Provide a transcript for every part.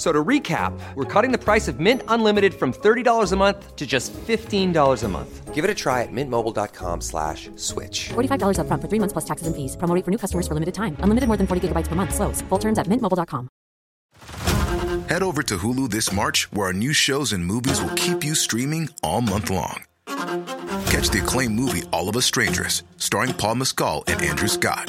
F- So to recap, we're cutting the price of Mint Unlimited from $30 a month to just $15 a month. Give it a try at mintmobile.com slash switch. $45 upfront for three months plus taxes and fees. Promo rate for new customers for limited time. Unlimited more than 40 gigabytes per month. Slows. Full terms at mintmobile.com. Head over to Hulu this March, where our new shows and movies will keep you streaming all month long. Catch the acclaimed movie All of Us Strangers, starring Paul Mescal and Andrew Scott.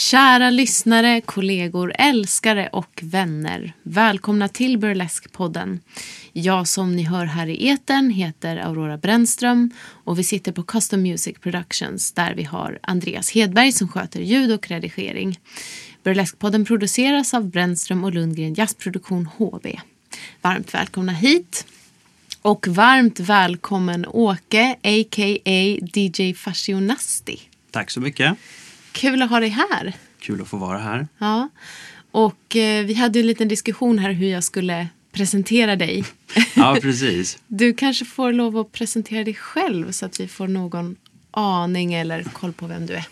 Kära lyssnare, kollegor, älskare och vänner. Välkomna till Burlesque-podden. Jag som ni hör här i etern heter Aurora Brännström och vi sitter på Custom Music Productions där vi har Andreas Hedberg som sköter ljud och redigering. Burlesque-podden produceras av Brännström och Lundgren Jazzproduktion HB. Varmt välkomna hit. Och varmt välkommen Åke, a.k.a. DJ Fashionasti. Tack så mycket. Kul att ha dig här. Kul att få vara här. Ja. Och eh, vi hade en liten diskussion här hur jag skulle presentera dig. Ja, precis. Du kanske får lov att presentera dig själv så att vi får någon aning eller koll på vem du är.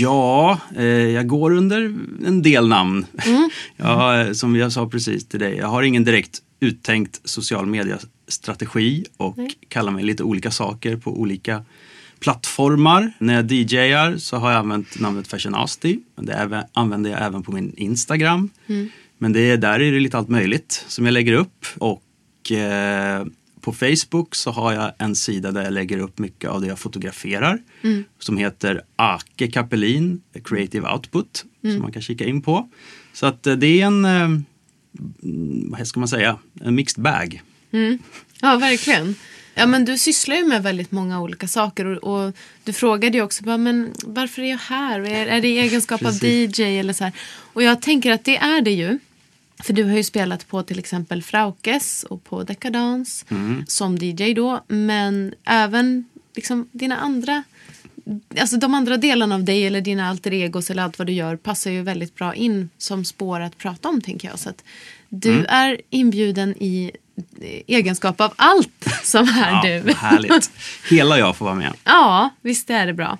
Ja, eh, jag går under en del namn. Ja, eh, som jag sa precis till dig, jag har ingen direkt uttänkt social media-strategi och kallar mig lite olika saker på olika plattformar. När jag DJar så har jag använt namnet Fashionasti. Men det använder jag även på min Instagram. Men det är, där är det lite allt möjligt som jag lägger upp. Och eh, på Facebook så har jag en sida där jag lägger upp mycket av det jag fotograferar. Som heter Ake Kapelin Creative Output. Som man kan kika in på. Så att eh, det är en, eh, mm, vad ska man säga, en mixed bag. Ja, verkligen. Ja, men du sysslar ju med väldigt många olika saker och, och du frågade ju också bara, men varför är jag här? Är, är det i egenskap av. DJ eller så här? Och jag tänker att det är det ju. För du har ju spelat på till exempel Fraukes och på Decadence som DJ då. Men även liksom dina andra, alltså de andra delarna av dig eller dina alter egos eller allt vad du gör passar ju väldigt bra in som spår att prata om tänker jag. Så att du är inbjuden i egenskap av allt som är Ja, du. härligt. Hela jag får vara med. Ja, visst är det bra.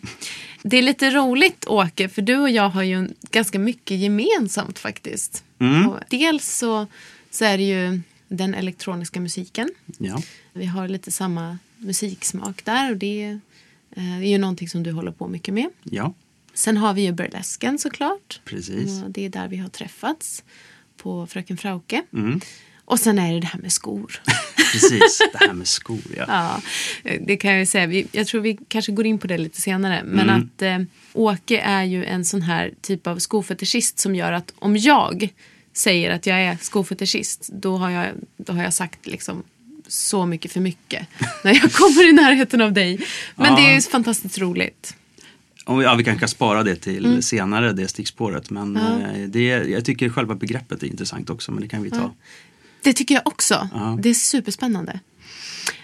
Det är lite roligt, Åke, för du och jag har ju ganska mycket gemensamt faktiskt. Mm. Dels så, så är det ju den elektroniska musiken. Ja. Vi har lite samma musiksmak där och det eh, är ju någonting som du håller på mycket med. ja, Sen har vi ju burlesken såklart. precis. Och det är där vi har träffats på Fröken Frauke. Mm. Och sen är det det här med skor. Precis, det här med skor. Ja. Ja, det kan jag ju säga. Jag tror vi kanske går in på det lite senare. Men Mm. att eh, Åke är ju en sån här typ av skofetischist som gör att om jag säger att jag är skofetischist då har jag, då har jag sagt liksom så mycket för mycket när jag kommer i närheten av dig. Men Ja. det är ju fantastiskt roligt. Om vi, ja, vi kanske kan spara det till senare, det stickspåret. Men eh, det, jag tycker själva begreppet är intressant också, men det kan vi ta. Det tycker jag också. Ja. Det är superspännande.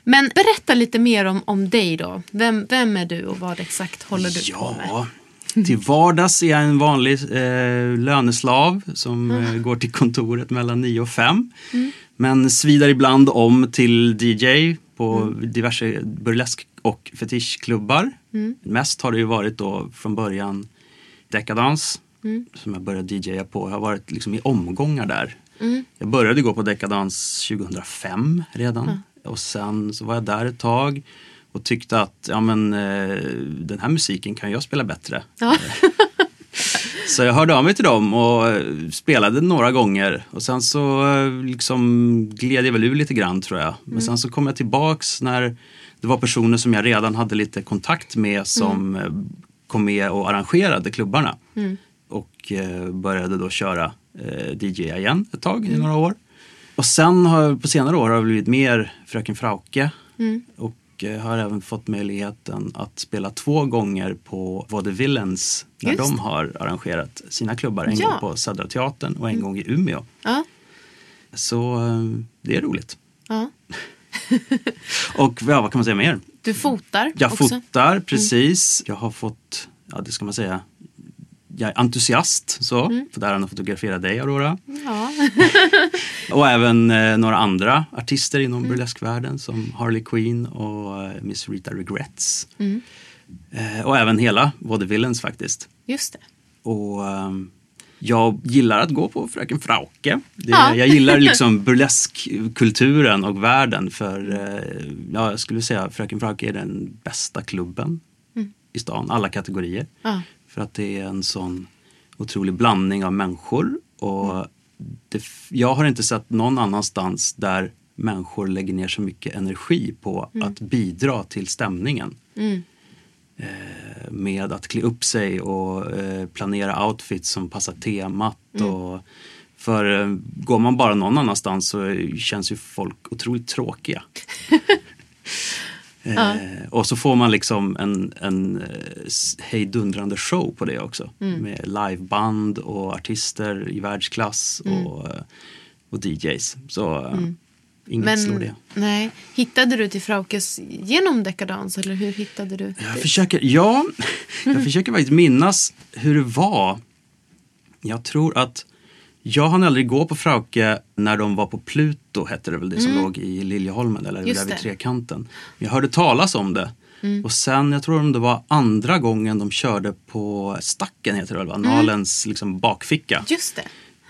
Men berätta lite mer om, om dig då. Vem, vem är du och vad exakt håller du på med? Ja, till vardags är jag en vanlig eh, löneslav som eh, går till kontoret mellan 9 och 5. Men svidar ibland om till DJ på diverse burlesk och fetischklubbar. Mest har det ju varit då från början Decadence som jag började DJa på. Jag har varit liksom i omgångar där. Jag började gå på Decadence 2005 redan. Och sen så var jag där ett tag och tyckte att ja, men, eh, den här musiken kan jag spela bättre. Ja. Så jag hörde av mig till dem och eh, spelade några gånger. Och sen så eh, liksom gled jag väl ur lite grann tror jag. Men sen så kom jag tillbaks när det var personer som jag redan hade lite kontakt med som eh, kom med och arrangerade klubbarna. Och eh, började då köra eh, DJ igen ett tag i några år. Och sen har jag, på senare år har jag blivit mer Fröken Frauke. Och eh, har även fått möjligheten att spela två gånger på Vaudevillens när Just de har arrangerat sina klubbar. En Ja. gång på Södra Teatern och en gång i Umeå. Ja. Så eh, det är roligt. ja. Och ja, vad kan man säga mer? Du fotar Jag också. fotar, precis. Jag har fått, ja det ska man säga, jag är entusiast så, för där att fotografera dig Aurora. Ja. Och även eh, några andra artister inom Mm. burleskvärlden som Harley Quinn och eh, Miss Rita Regrets. Mm. Eh, och även hela Vaudevillens faktiskt. Just det. Och ehm, jag gillar att gå på Fröken Frauke. Det, Ja. Jag gillar liksom burleskkulturen och världen för eh, ja, jag skulle säga Fröken Frauke är den bästa klubben i stan, alla kategorier. Ja. För att det är en sån otrolig blandning av människor. Och det, jag har inte sett någon annanstans där människor lägger ner så mycket energi på att bidra till stämningen eh, med att klä upp sig och eh, planera outfits som passar temat. Och, för eh, går man bara någon annanstans så känns ju folk otroligt tråkiga. Eh, och så får man liksom en, en eh, hejdundrande show på det också. Med liveband och artister i världsklass och, eh, och DJs. Så eh, inget slår Men det. nej, hittade du till Fraukes genom dekadans eller hur hittade du? Jag försöker, ja, jag försöker faktiskt minnas hur det var. Jag tror att jag hann aldrig gå på Frauke när de var på Pluto, hette det väl det som låg i Liljeholmen eller Mm. Just där vid det. Trekanten. Jag hörde talas om det. Mm. Och sen, jag tror om det var andra gången de körde på Stacken, heter det väl? Mm. Nalens liksom bakficka. Just det.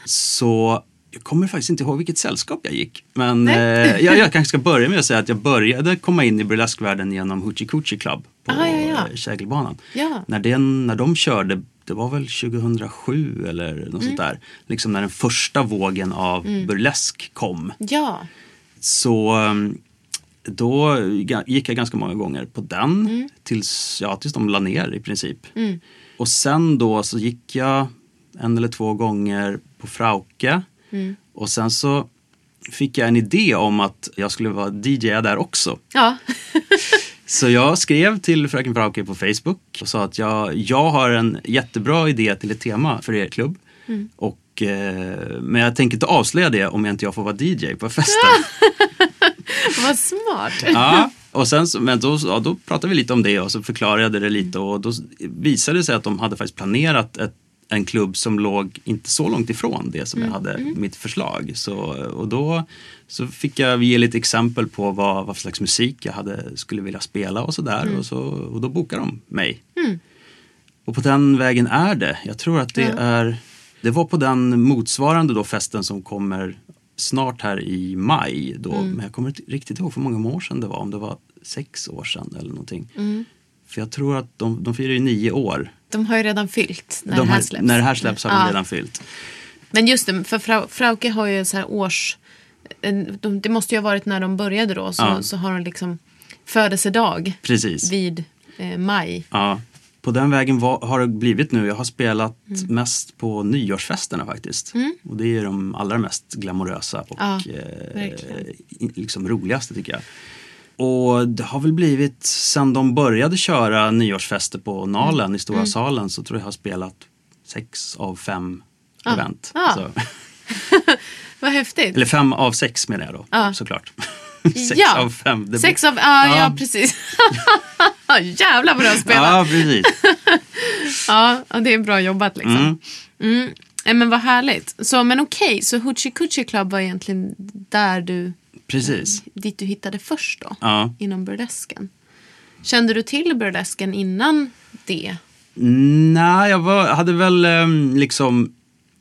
Så jag kommer faktiskt inte ihåg vilket sällskap jag gick. Men eh, jag, jag kanske ska börja med att säga att jag började komma in i burleskvärlden genom Hoochie Coochie Club på Ah, ja, ja. Kägelbanan. Ja. När, den, när de körde, det var väl 2007 eller något Mm. sånt där. Liksom när den första vågen av burlesk kom. Ja. Så um, då gick jag ganska många gånger på den Mm. tills, ja, tills de la ner i princip. Och sen då så gick jag en eller två gånger på Frauke Mm. och sen så fick jag en idé om att jag skulle vara DJ där också. Ja. Så jag skrev till Fröken Frauke på Facebook och sa att jag, jag har en jättebra idé till ett tema för er klubb. Och, eh, men jag tänker inte avslöja det om jag inte jag får vara DJ på festen. Vad smart. Ja, och sen, men då, ja, då pratade vi lite om det och så förklarade jag det lite och då visade det sig att de hade faktiskt planerat ett, en klubb som låg inte så långt ifrån det som jag hade mitt förslag. Så, och då så fick jag ge lite exempel på vad, vad för slags musik jag hade, skulle vilja spela och sådär och, så, och då bokade de mig. Och på den vägen är det. Jag tror att det är Det var på den motsvarande då festen som kommer snart här i maj. Då, Men jag kommer inte riktigt ihåg för många år sedan det var. Om det var sex år sedan eller någonting. För jag tror att de, de firar ju nio år. De har ju redan fyllt när de det här släpps. När det här släpps har Ja. de redan fyllt. Men just det, för Frau, Frauke har ju så här års... en- de- Det måste ju ha varit när de började då. Så, Ja. så har de liksom födelsedag Precis. vid eh, maj. Ja. På den vägen var, har det blivit nu. Jag har spelat Mm. mest på nyårsfesterna faktiskt. Och det är de allra mest glamorösa och Ja, eh, liksom roligaste tycker jag. Och det har väl blivit, sen de började köra nyårsfester på Nalen Mm. i Stora salen så tror jag jag har spelat sex av fem Ja. event. Så, Vad häftigt. eller fem av sex menar jag då, Ja. såklart. sex ja. av fem. det Sex av... Ja, ja. Precis. Jävlar vad du har spelat. Ja, precis. Ja, det är bra jobbat liksom. Mm. Ja, men vad härligt. Så, men okej, så Hoochie Coochie Club var egentligen där du, precis. dit du hittade först då? Ja. Inom burlesken. Kände du till burlesken innan det? Nej, jag var, hade väl em, liksom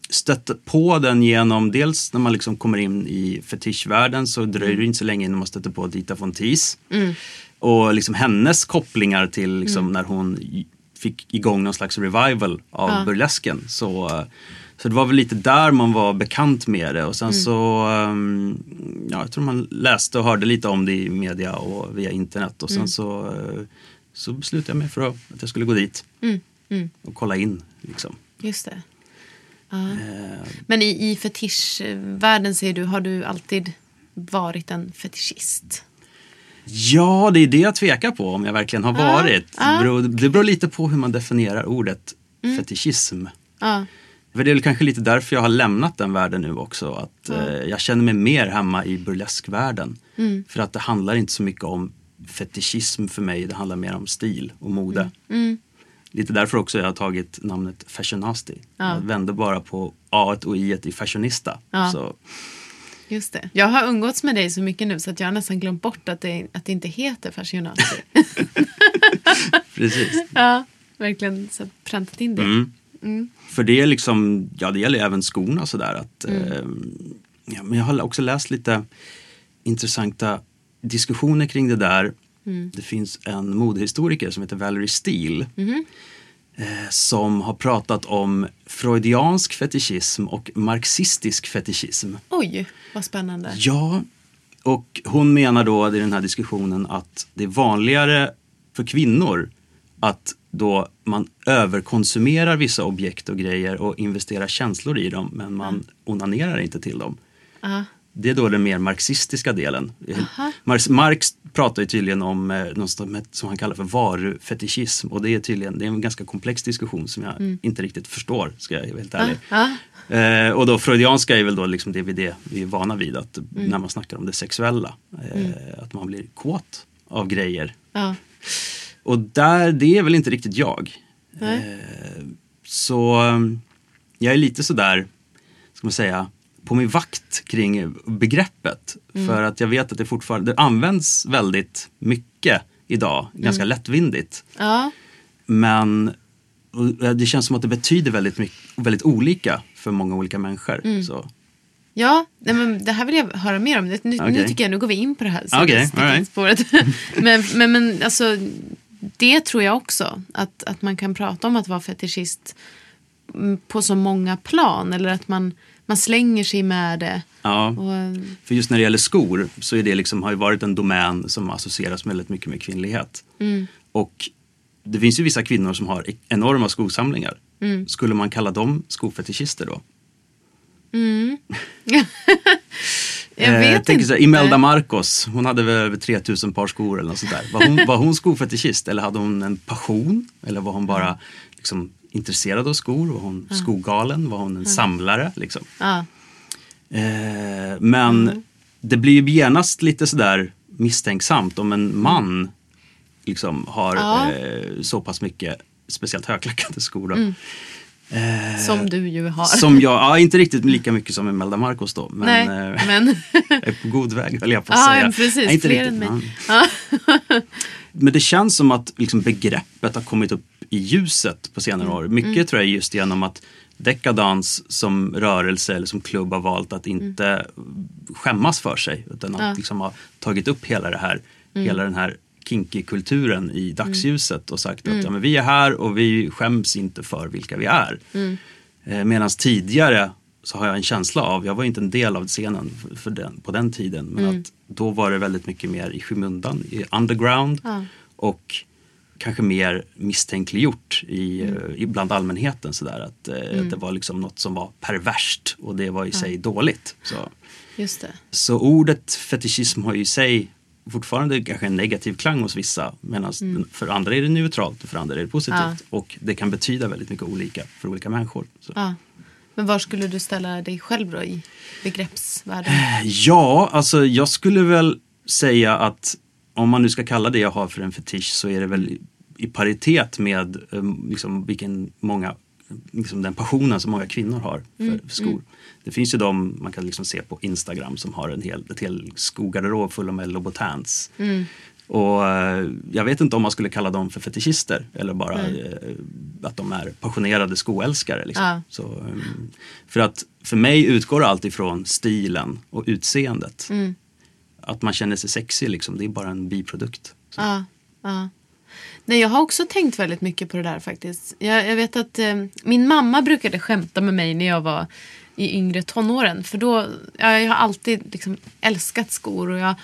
stött på den genom dels när man liksom kommer in i fetischvärlden så dröjer det inte så länge innan man stöter på Dita von Teese. Och liksom hennes kopplingar till liksom när hon fick igång någon slags revival av Ja. burlesken. Så, eh, så det var väl lite där man var bekant med det och sen så, em, ja jag tror man läste och hörde lite om det i media och via internet och sen så, eh, så beslutade jag mig för att, jag skulle gå dit och kolla in. Liksom. Just det. Men i, i fetischvärlden säger du, har du alltid varit en fetischist? Ja, det är det jag tvekar på om jag verkligen har varit. ja. Det, beror, det beror lite på hur man definierar ordet fetischism. Ja. För det är väl kanske lite därför jag har lämnat den världen nu också. Att eh, jag känner mig mer hemma i burleskvärlden. För att det handlar inte så mycket om fetischism för mig. Det handlar mer om stil och mode. Lite därför också jag har tagit namnet Fashionasty. Jag vände bara på A och I i fashionista. Ja. Så, Just det. Jag har umgåtts med dig så mycket nu så att jag har nästan glömt bort att det, att det inte heter fashionati. precis. ja, verkligen så präntat in det. Mm. För det är liksom, ja det gäller även skorna sådär. Att, eh, ja, men jag har också läst lite intressanta diskussioner kring det där. Det finns en modehistoriker som heter Valerie Steele. Eh, som har pratat om freudiansk fetischism och marxistisk fetischism. Oj, vad spännande. Ja, och hon menar då i den här diskussionen att det är vanligare för kvinnor att då man överkonsumerar vissa objekt och grejer och investerar känslor i dem men man onanerar inte till dem. Ja. Det är då den mer marxistiska delen. Marx, Marx pratar tydligen om eh, något som, han kallar för varufetischism och det är tydligen det är en ganska komplex diskussion som jag inte riktigt förstår, ska jag vara helt ärlig. Ja. Eh, och då freudianska är väl då liksom det vi, det vi är vana vid, att när man snackar om det sexuella, eh, att man blir kåt av grejer. Ja. Och där, det är väl inte riktigt jag. Eh, så um, jag är lite sådär, ska man säga, på min vakt kring begreppet. För att jag vet att det fortfarande det används väldigt mycket idag, ganska lättvindigt. Ja. Men och det känns som att det betyder väldigt, mycket, väldigt olika för många olika människor. Så. Ja, nej, men det här vill jag höra mer om. Nu, nu Okej. tycker jag, nu går vi in på det här stickat all right. men, men, men alltså, det tror jag också. Att, att man kan prata om att vara fetischist mm, på så många plan. Eller att man, man slänger sig med det. Ja. Och, För just när det gäller skor så är det liksom, har ju varit en domän som associeras väldigt mycket med kvinnlighet. Och det finns ju vissa kvinnor som har enorma skosamlingar. Skulle man kalla dem skofetischister då? jag Eh, vet tänker inte. Så här, Imelda Marcos, hon hade väl över 3000 par skor eller något sånt där. Var hon, var hon skofetischist eller hade hon en passion? Eller var hon bara liksom, intresserad av skor? Var hon skogalen? Var hon en samlare? Liksom? Eh, men det blir ju genast lite sådär misstänksamt om en man liksom har Ja. eh, så pass mycket, speciellt högklackade skor. Då. Som du ju har. Som jag, ja inte riktigt lika mycket som Imelda Marcos då. Men, Nej, eh, men... jag är på god väg höll jag på att Ja, säga. precis. Nej, inte riktigt, men- Men det känns som att liksom, begreppet har kommit upp i ljuset på senare Mm. år. Mycket tror jag just genom att dekadans som rörelse eller som klubb har valt att inte skämmas för sig. Utan att Mm. Ja. Mm. liksom ha tagit upp hela det här, hela den här kinky-kulturen i dagsljuset och sagt Mm. att ja, men vi är här och vi skäms inte för vilka vi är. Mm. Eh, Medan tidigare så har jag en känsla av, jag var inte en del av scenen för, den, på den tiden, men Mm. att då var det väldigt mycket mer i skymundan, i underground Ja. och kanske mer misstänkliggjort i, Mm. eh, i bland allmänheten sådär att, eh, att det var liksom något som var perverst och det var i sig dåligt. Så. Just det. så ordet fetischism har ju i sig fortfarande kanske en negativ klang hos vissa medan för andra är det neutralt och för andra är det positivt. Mm. Ja. Och det kan betyda väldigt mycket olika för olika människor. Ja. Men var skulle du ställa dig själv då i begreppsvärlden? Ja, alltså jag skulle väl säga att om man nu ska kalla det jag har för en fetisch så är det väl i- paritet med um, liksom, vilken många, liksom den passionen som många kvinnor har för, för skor. Det finns ju de man kan liksom se på Instagram som har en hel, ett hel skogarderob full med Louboutins. Och eh, jag vet inte om man skulle kalla dem för fetischister eller bara eh, att de är passionerade skoälskare. Liksom. Ja. Så, um, för att för mig utgår allt ifrån stilen och utseendet. Att man känner sig sexig, liksom, det är bara en biprodukt. Ja, ja. Nej, jag har också tänkt väldigt mycket på det där faktiskt. Jag, jag vet att eh, min mamma brukade skämta med mig när jag var i yngre tonåren. För då, ja, jag har alltid liksom älskat skor. Och jag,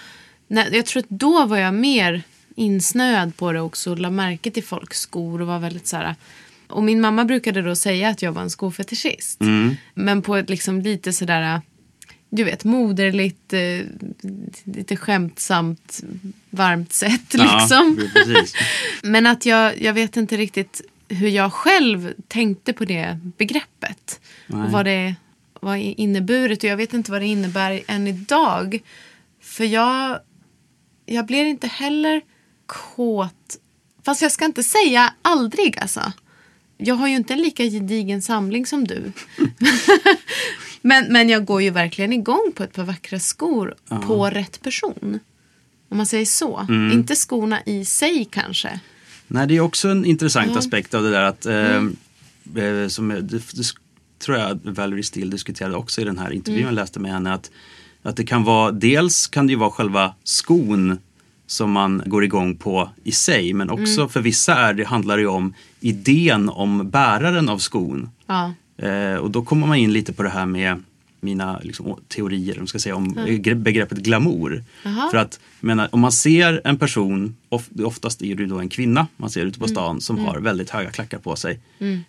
när, jag tror att då var jag mer insnöad på det också. Och la märke till folks skor och var väldigt så här. Och min mamma brukade då säga att jag var en skofetischist. Mm. Men på ett liksom lite sådär, du vet, moderligt, eh, lite skämtsamt, varmt sätt liksom. Ja, precis. Men att jag, jag vet inte riktigt hur jag själv tänkte på det begreppet. Nej. Och vad det var inneburit. Och jag vet inte vad det innebär än idag. För jag, jag blir inte heller kåt. Fast jag ska inte säga aldrig alltså. Jag har ju inte en lika gedigen samling som du. men, men jag går ju verkligen igång på ett par vackra skor på rätt person. Om man säger så. Mm. Inte skorna i sig kanske. Nej, det är också en intressant Ja. aspekt av det där att eh, Mm. eh, som det, det tror jag Valerie Steele diskuterade också i den här intervjun Mm. jag läste med henne att, att det kan vara dels kan det ju vara själva skon som man går igång på i sig men också Mm. för vissa är det, handlar det om idén om bäraren av skon. Ja. Eh, och då kommer man in lite på det här med mina liksom, teorier om, ska säga, om gre- begreppet glamour. Jaha. För att menar, om man ser en person, of, oftast är det då en kvinna man ser ute på Mm. stan som har väldigt höga klackar på sig.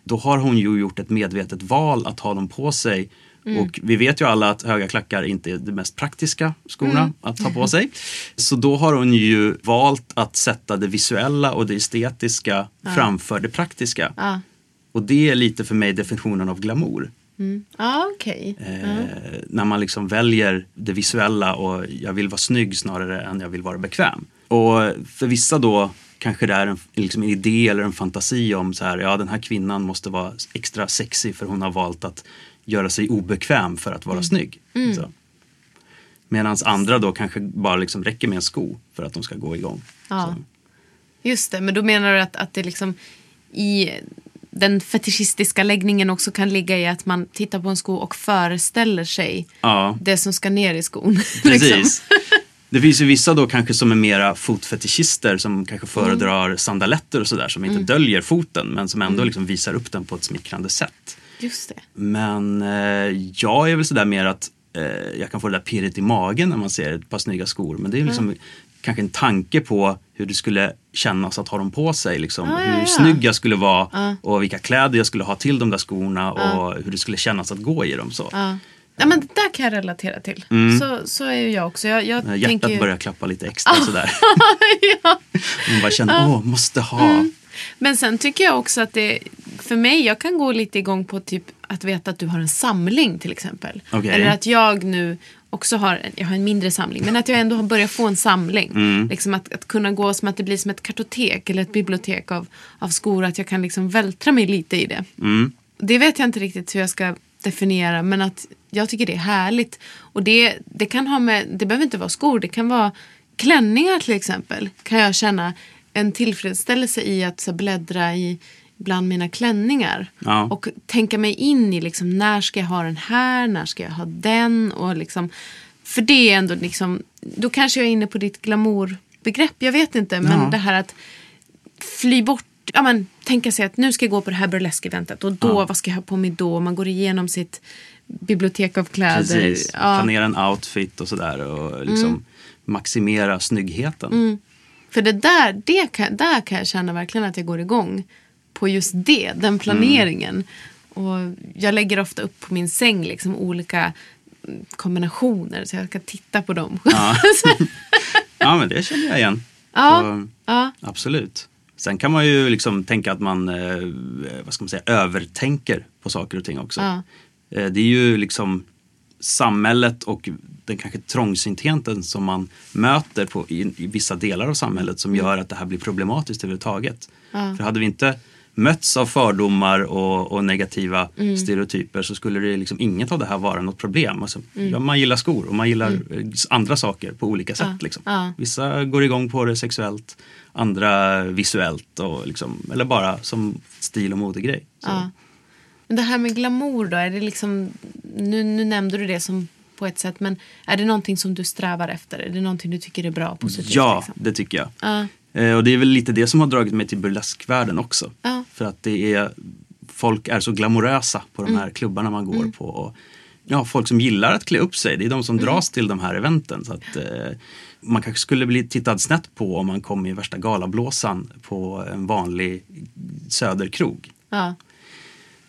Då har hon ju gjort ett medvetet val att ha dem på sig. Mm. Och vi vet ju alla att höga klackar inte är de mest praktiska skorna Mm. att ha på sig. Så då har hon ju valt att sätta det visuella och det estetiska framför det praktiska. Ja. Och det är lite för mig definitionen av glamour. Ja, okej. Eh, När man liksom väljer det visuella och jag vill vara snygg snarare än jag vill vara bekväm. Och för vissa då kanske det är en, liksom en idé eller en fantasi om så här, ja den här kvinnan måste vara extra sexy för hon har valt att göra sig obekväm för att vara snygg. Medan andra då kanske bara liksom räcker med en sko för att de ska gå igång. Ja. Så. Just det, men då menar du att, att det liksom i den fetischistiska läggningen också kan ligga i att man tittar på en sko och föreställer sig Ja. det som ska ner i skon. Precis. liksom. Det finns ju vissa då kanske som är mera fotfetischister som kanske föredrar sandaletter och sådär som inte döljer foten men som ändå liksom visar upp den på ett smickrande sätt. Just det. Men eh, jag är väl sådär mer att eh, jag kan få det där pirret i magen när man ser ett par snygga skor. Men det är liksom kanske en tanke på hur det skulle kännas att ha dem på sig. Liksom. Ah, ja, hur ja. snygg jag skulle vara och vilka kläder jag skulle ha till de där skorna och hur det skulle kännas att gå i dem. Så. Ja. Ja, men det där kan jag relatera till. Så, så är ju jag också. Jag, jag tänker hjärtat ju... börjar klappa lite extra sådär. ja. Man bara känner, åh, måste ha. Men sen tycker jag också att det, för mig, jag kan gå lite igång på typ att veta att du har en samling till exempel. Okej. Eller att jag nu också har, jag har en mindre samling, men att jag ändå har börjat få en samling. Mm. Liksom att, att kunna gå som att det blir som ett kartotek eller ett bibliotek av, av skor, att jag kan liksom vältra mig lite i det. Mm. Det vet jag inte riktigt hur jag ska definiera, men att jag tycker det är härligt. Och det, det kan ha med, det behöver inte vara skor, det kan vara klänningar till exempel. Kan jag känna en tillfredsställelse i att så bläddra i bland mina klänningar. Ja. Och tänka mig in i liksom, när ska jag ha den här, när ska jag ha den. Och liksom, för det är ändå liksom, då kanske jag är inne på ditt glamourbegrepp, jag vet inte. Men Ja. det här att fly bort, ja men tänka sig att nu ska jag gå på det här burlesk-eventet och då, Ja. vad ska jag ha på mig då? Man går igenom sitt bibliotek av kläder. Precis. Ja. Mm. Planera en outfit och sådär och liksom maximera snyggheten. För det där, det kan, där kan jag känna verkligen att jag går igång på just det, den planeringen. Och jag lägger ofta upp på min säng liksom olika mm, kombinationer så jag kan titta på dem. Ja. ja, men det känner jag igen. Ja, Så, ja. Absolut. Sen kan man ju liksom tänka att man eh, vad ska man säga, övertänker på saker och ting också. Ja. Eh, det är ju liksom samhället och den kanske trångsyntheten som man möter på, i, i vissa delar av samhället som gör att det här blir problematiskt överhuvudtaget. För hade vi inte mötts av fördomar och, och negativa stereotyper så skulle det liksom inget av det här vara något problem. Alltså, ja, man gillar skor och man gillar eh, andra saker på olika sätt. Liksom. Ja. Vissa går igång på det sexuellt, andra visuellt och liksom, eller bara som stil och modegrej. Ja. Men det här med glamour då, är det liksom, nu, nu nämnde du det som på ett sätt, men är det någonting som du strävar efter? Är det någonting du tycker är bra, positivt? Ja, liksom? det tycker jag. Ja. Eh, och det är väl lite det som har dragit mig till burleskvärlden också. Ja. För att det är, folk är så glamorösa på de Mm. här klubbarna man går på. Och, ja, folk som gillar att klä upp sig, det är de som Mm. dras till de här eventen. Så att, eh, man kanske skulle bli tittad snett på om man kom i värsta galablåsan på en vanlig söderkrog. Ja.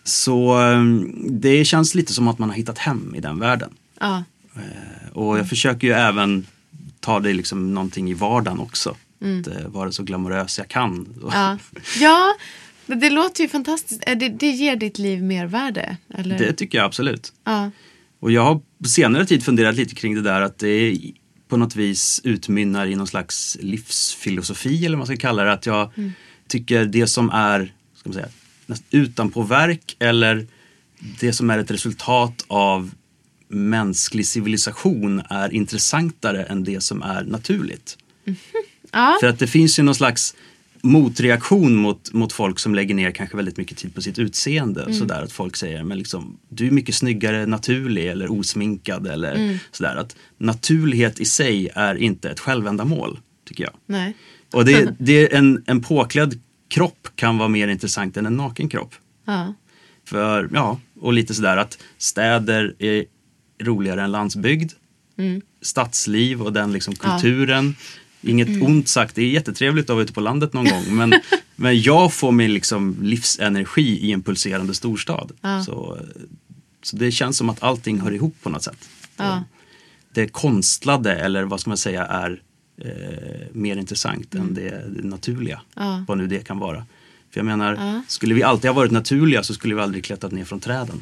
Så eh, det känns lite som att man har hittat hem i den världen. Ja. Och jag försöker ju även ta det liksom någonting i vardagen också. Mm. Att eh, vara så glamorös jag kan. Ja. ja, det, det låter ju fantastiskt. Det, det ger ditt liv mer värde? Eller? Det tycker jag absolut. Ja. Och jag har på senare tid funderat lite kring det där att det på något vis utmynnar i någon slags livsfilosofi eller vad man ska kalla det. Att jag Mm. tycker det som är ska man säga, utanpåverk eller det som är ett resultat av mänsklig civilisation är intressantare än det som är naturligt. Ja. För att det finns ju någon slags motreaktion mot, mot folk som lägger ner kanske väldigt mycket tid på sitt utseende. Mm. Sådär att folk säger, men liksom, du är mycket snyggare naturlig eller osminkad eller Mm. sådär. Att naturlighet i sig är inte ett självändamål, tycker jag. Nej. Och det, det är en, en påklädd kropp kan vara mer intressant än en naken kropp. Ja. För, ja, och lite sådär att städer är roligare än landsbygd. Stadsliv och den liksom kulturen. Inget ont sagt, det är jättetrevligt att vara ute på landet någon gång. Men, men jag får min liksom livsenergi i en pulserande storstad. Så, så det känns som att allting hör ihop på något sätt. Ja. Det konstlade, eller vad ska man säga, är eh, mer intressant än det, det naturliga. Vad nu det kan vara. För jag menar, skulle vi alltid ha varit naturliga så skulle vi aldrig klättrat ner från träden.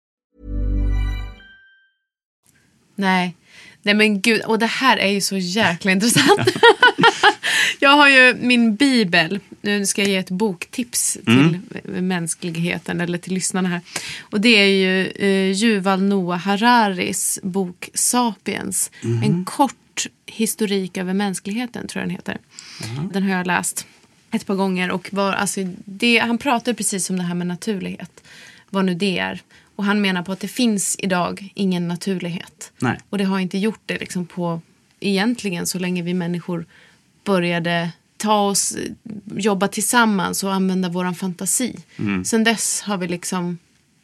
Nej. Nej men gud, och det här är ju så jäkla intressant. jag har ju min bibel. Nu ska jag ge ett boktips till mänskligheten eller till lyssnarna här. Och det är ju eh, Yuval Noah Hararis bok Sapiens. En kort historik över mänskligheten tror jag den heter. Den har jag läst ett par gånger. Och var, alltså, det, han pratar precis om det här med naturlighet. Vad nu det är. Och han menar på att det finns idag ingen naturlighet. Nej. Och det har inte gjort det liksom på egentligen så länge vi människor började ta oss, jobba tillsammans och använda våran fantasi. Sen dess har vi liksom,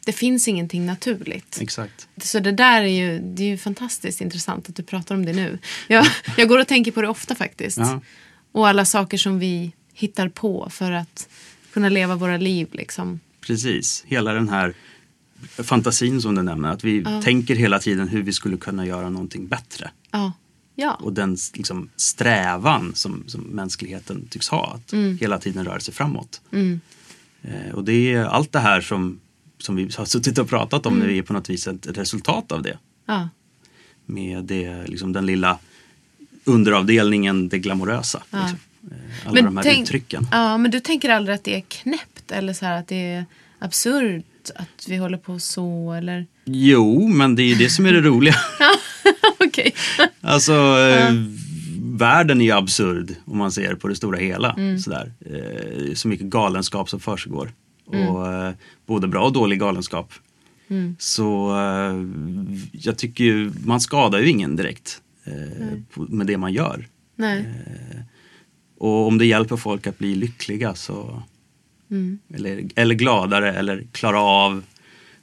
det finns ingenting naturligt. Exakt. Så det där är ju, det är ju fantastiskt intressant att du pratar om det nu. Jag, jag går och tänker på det ofta faktiskt. Ja. Och alla saker som vi hittar på för att kunna leva våra liv liksom. Precis, hela den här fantasin som du nämner. Att vi tänker hela tiden hur vi skulle kunna göra någonting bättre. Ja. Ja. Och den liksom, strävan som, som mänskligheten tycks ha. Att hela tiden röra sig framåt. Eh, och det är allt det här som, som vi har suttit och pratat om nu är på något vis ett resultat av det. ja. Med det, liksom, den lilla underavdelningen, det glamorösa. Liksom. Eh, Alla de här tänk- uttrycken. Ja, men du tänker aldrig att det är knäppt eller så här att det är absurt att vi håller på så eller? Jo, men det är ju det som är det roliga. Okej. Alltså, eh, världen är ju absurd om man ser på det stora hela. Mm. Sådär. Eh, så mycket galenskap som försiggår. Och, eh, både bra och dålig galenskap. Mm. Så eh, jag tycker ju, man skadar ju ingen direkt med det man gör. Nej. Och om det hjälper folk att bli lyckliga så Mm. eller, eller gladare eller klara av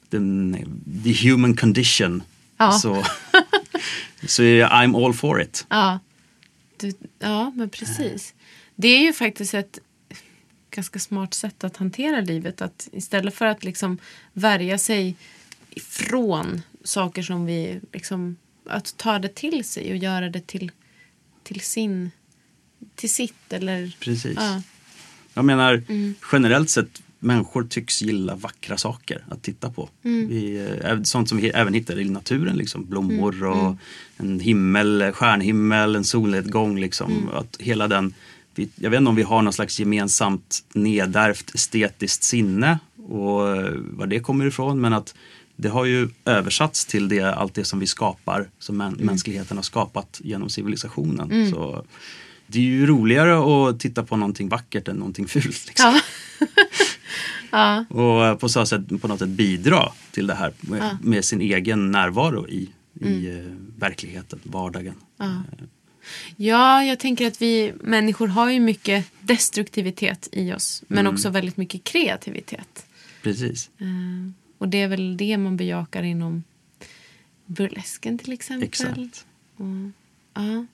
den, the human condition. Ja. Så, så I'm all for it. Ja. Du, ja, men precis. Det är ju faktiskt ett ganska smart sätt att hantera livet. Att istället för att liksom värja sig ifrån saker som vi liksom... Att ta det till sig och göra det till, till sin... Till sitt eller... Precis. Ja. Jag menar Mm. generellt sett människor tycks gilla vackra saker att titta på. Mm. Vi, eh, sånt som vi även hittar i naturen, liksom, blommor Mm. och en himmel, stjärnhimmel, en solnedgång. Liksom, Mm. att hela den, jag vet inte om vi har någon slags gemensamt nedärvt estetiskt sinne och eh, var det kommer ifrån men att det har ju översatts till det, allt det som vi skapar, som Mm. män, mänskligheten har skapat genom civilisationen. Så det är ju roligare att titta på någonting vackert än någonting fult. Liksom. Ja. ja. Och eh, på så sätt på något sätt bidra till det här med, med sin egen närvaro i, i eh, verkligheten, vardagen. Ja, jag tänker att vi människor har ju mycket destruktivitet i oss. Men Mm. också väldigt mycket kreativitet. Precis, Eh, och det är väl det man bejakar inom burlesken till exempel. exakt. Ja.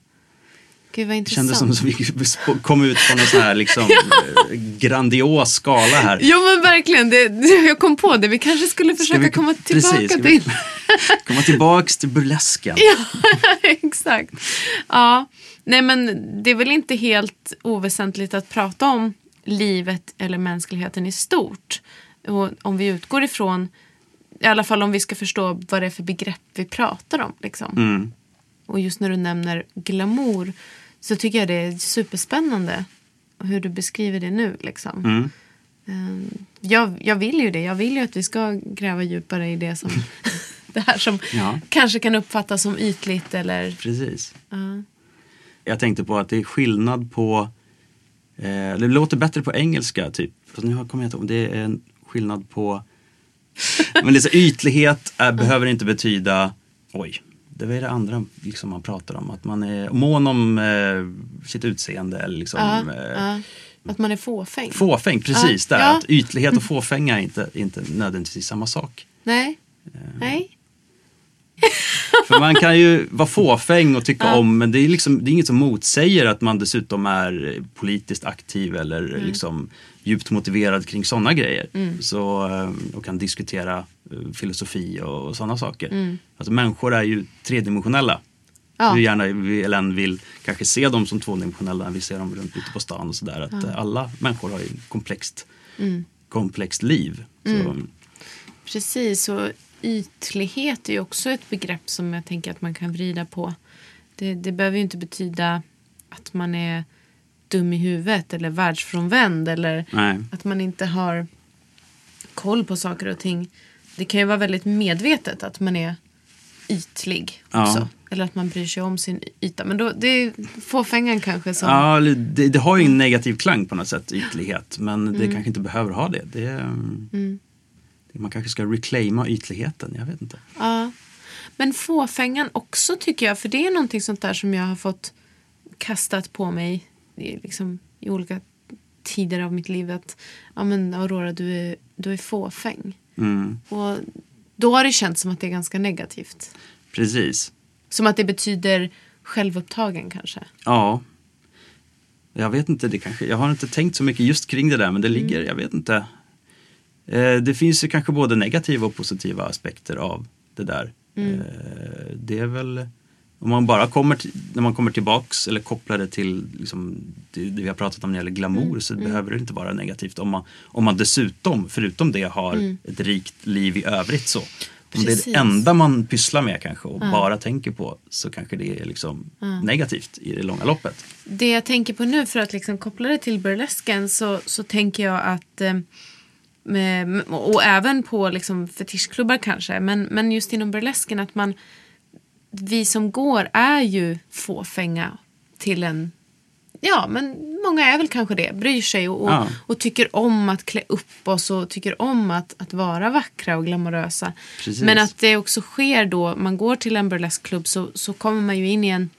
Gud vad intressant. kändes som att vi kom ut från en sån här liksom, eh, grandios skala här. Ja men verkligen, det, jag kom på det. Vi kanske skulle försöka vi- komma tillbaka precis, till... Komma tillbaks till burlesken. Ja, exakt. Ja, nej men det är väl inte helt oväsentligt att prata om livet eller mänskligheten i stort. Och om vi utgår ifrån, i alla fall om vi ska förstå vad det är för begrepp vi pratar om. Liksom. Mm. Och just när du nämner glamour så tycker jag det är superspännande hur du beskriver det nu. Liksom. Mm. Eh, Jag, jag vill ju det. Jag vill ju att vi ska gräva djupare i det som det här som Ja. kanske kan uppfattas som ytligt eller... Precis. Ja. Jag tänkte på att det är skillnad på, eh, det låter bättre på engelska typ. Fast nu kommer jag inte ihåg, det är en skillnad på, men så, ytlighet är, behöver inte betyda, oj, det är det andra liksom man pratar om. Att man är mån om eh, sitt utseende eller liksom Ja, eh, ja. Att man är fåfäng. fåfäng, precis Ja, där. Att ytlighet och fåfänga är inte, inte nödvändigtvis samma sak. Nej. Eh. Nej. För man kan ju vara fåfäng och tycka om men det är, liksom, det är inget som motsäger att man dessutom är politiskt aktiv eller liksom djupt motiverad kring sådana grejer. Så, eh, och kan diskutera eh, filosofi och, och sådana saker. Alltså människor är ju tredimensionella. Ja. Hur gärna vi än vill kanske se dem som tvådimensionella när vi ser dem runt ute på stan och sådär. Att eh, alla människor har ju komplext, komplext liv. Så, Precis. Och ytlighet är ju också ett begrepp som jag tänker att man kan vrida på. Det, det behöver ju inte betyda att man är dum i huvudet eller världsfrånvänd eller Nej. att man inte har koll på saker och ting. Det kan ju vara väldigt medvetet att man är ytlig Ja. också. Eller att man bryr sig om sin yta. Men då, det är fåfängan kanske som... Ja, det, det har ju en negativ klang på något sätt, ytlighet. Men det kanske inte behöver ha det. det mm. Man kanske ska reclaima ytligheten, jag vet inte. Ja. Men fåfängan också tycker jag, för det är någonting sånt där som jag har fått kastat på mig liksom, i olika tider av mitt liv. Att ja, men Aurora, du är, du är fåfäng. Mm. Och då har det känts som att det är ganska negativt. Precis. Som att det betyder självupptagen kanske. Ja. Jag vet inte, det kanske, jag har inte tänkt så mycket just kring det där men det ligger, jag vet inte. Eh, det finns ju kanske både negativa och positiva aspekter av det där. Eh, det är väl, om man bara kommer, till, när man kommer tillbaks eller kopplar det till liksom, det, det vi har pratat om när det gäller glamour så behöver det inte vara negativt. Om man, om man dessutom, förutom det, har ett rikt liv i övrigt så. Om det är det enda man pysslar med kanske och bara tänker på så kanske det är liksom negativt i det långa loppet. Det jag tänker på nu för att liksom koppla det till burlesken så, så tänker jag att eh, med, och även på liksom fetischklubbar kanske. Men, men just inom burlesken att man, vi som går är ju fåfänga till en Ja, men många är väl kanske det. Bryr sig och, Ja. och tycker om att klä upp oss och tycker om att, att vara vackra och glamorösa. Precis. Men att det också sker då, man går till en burleskklubb så, så kommer man ju in i, en,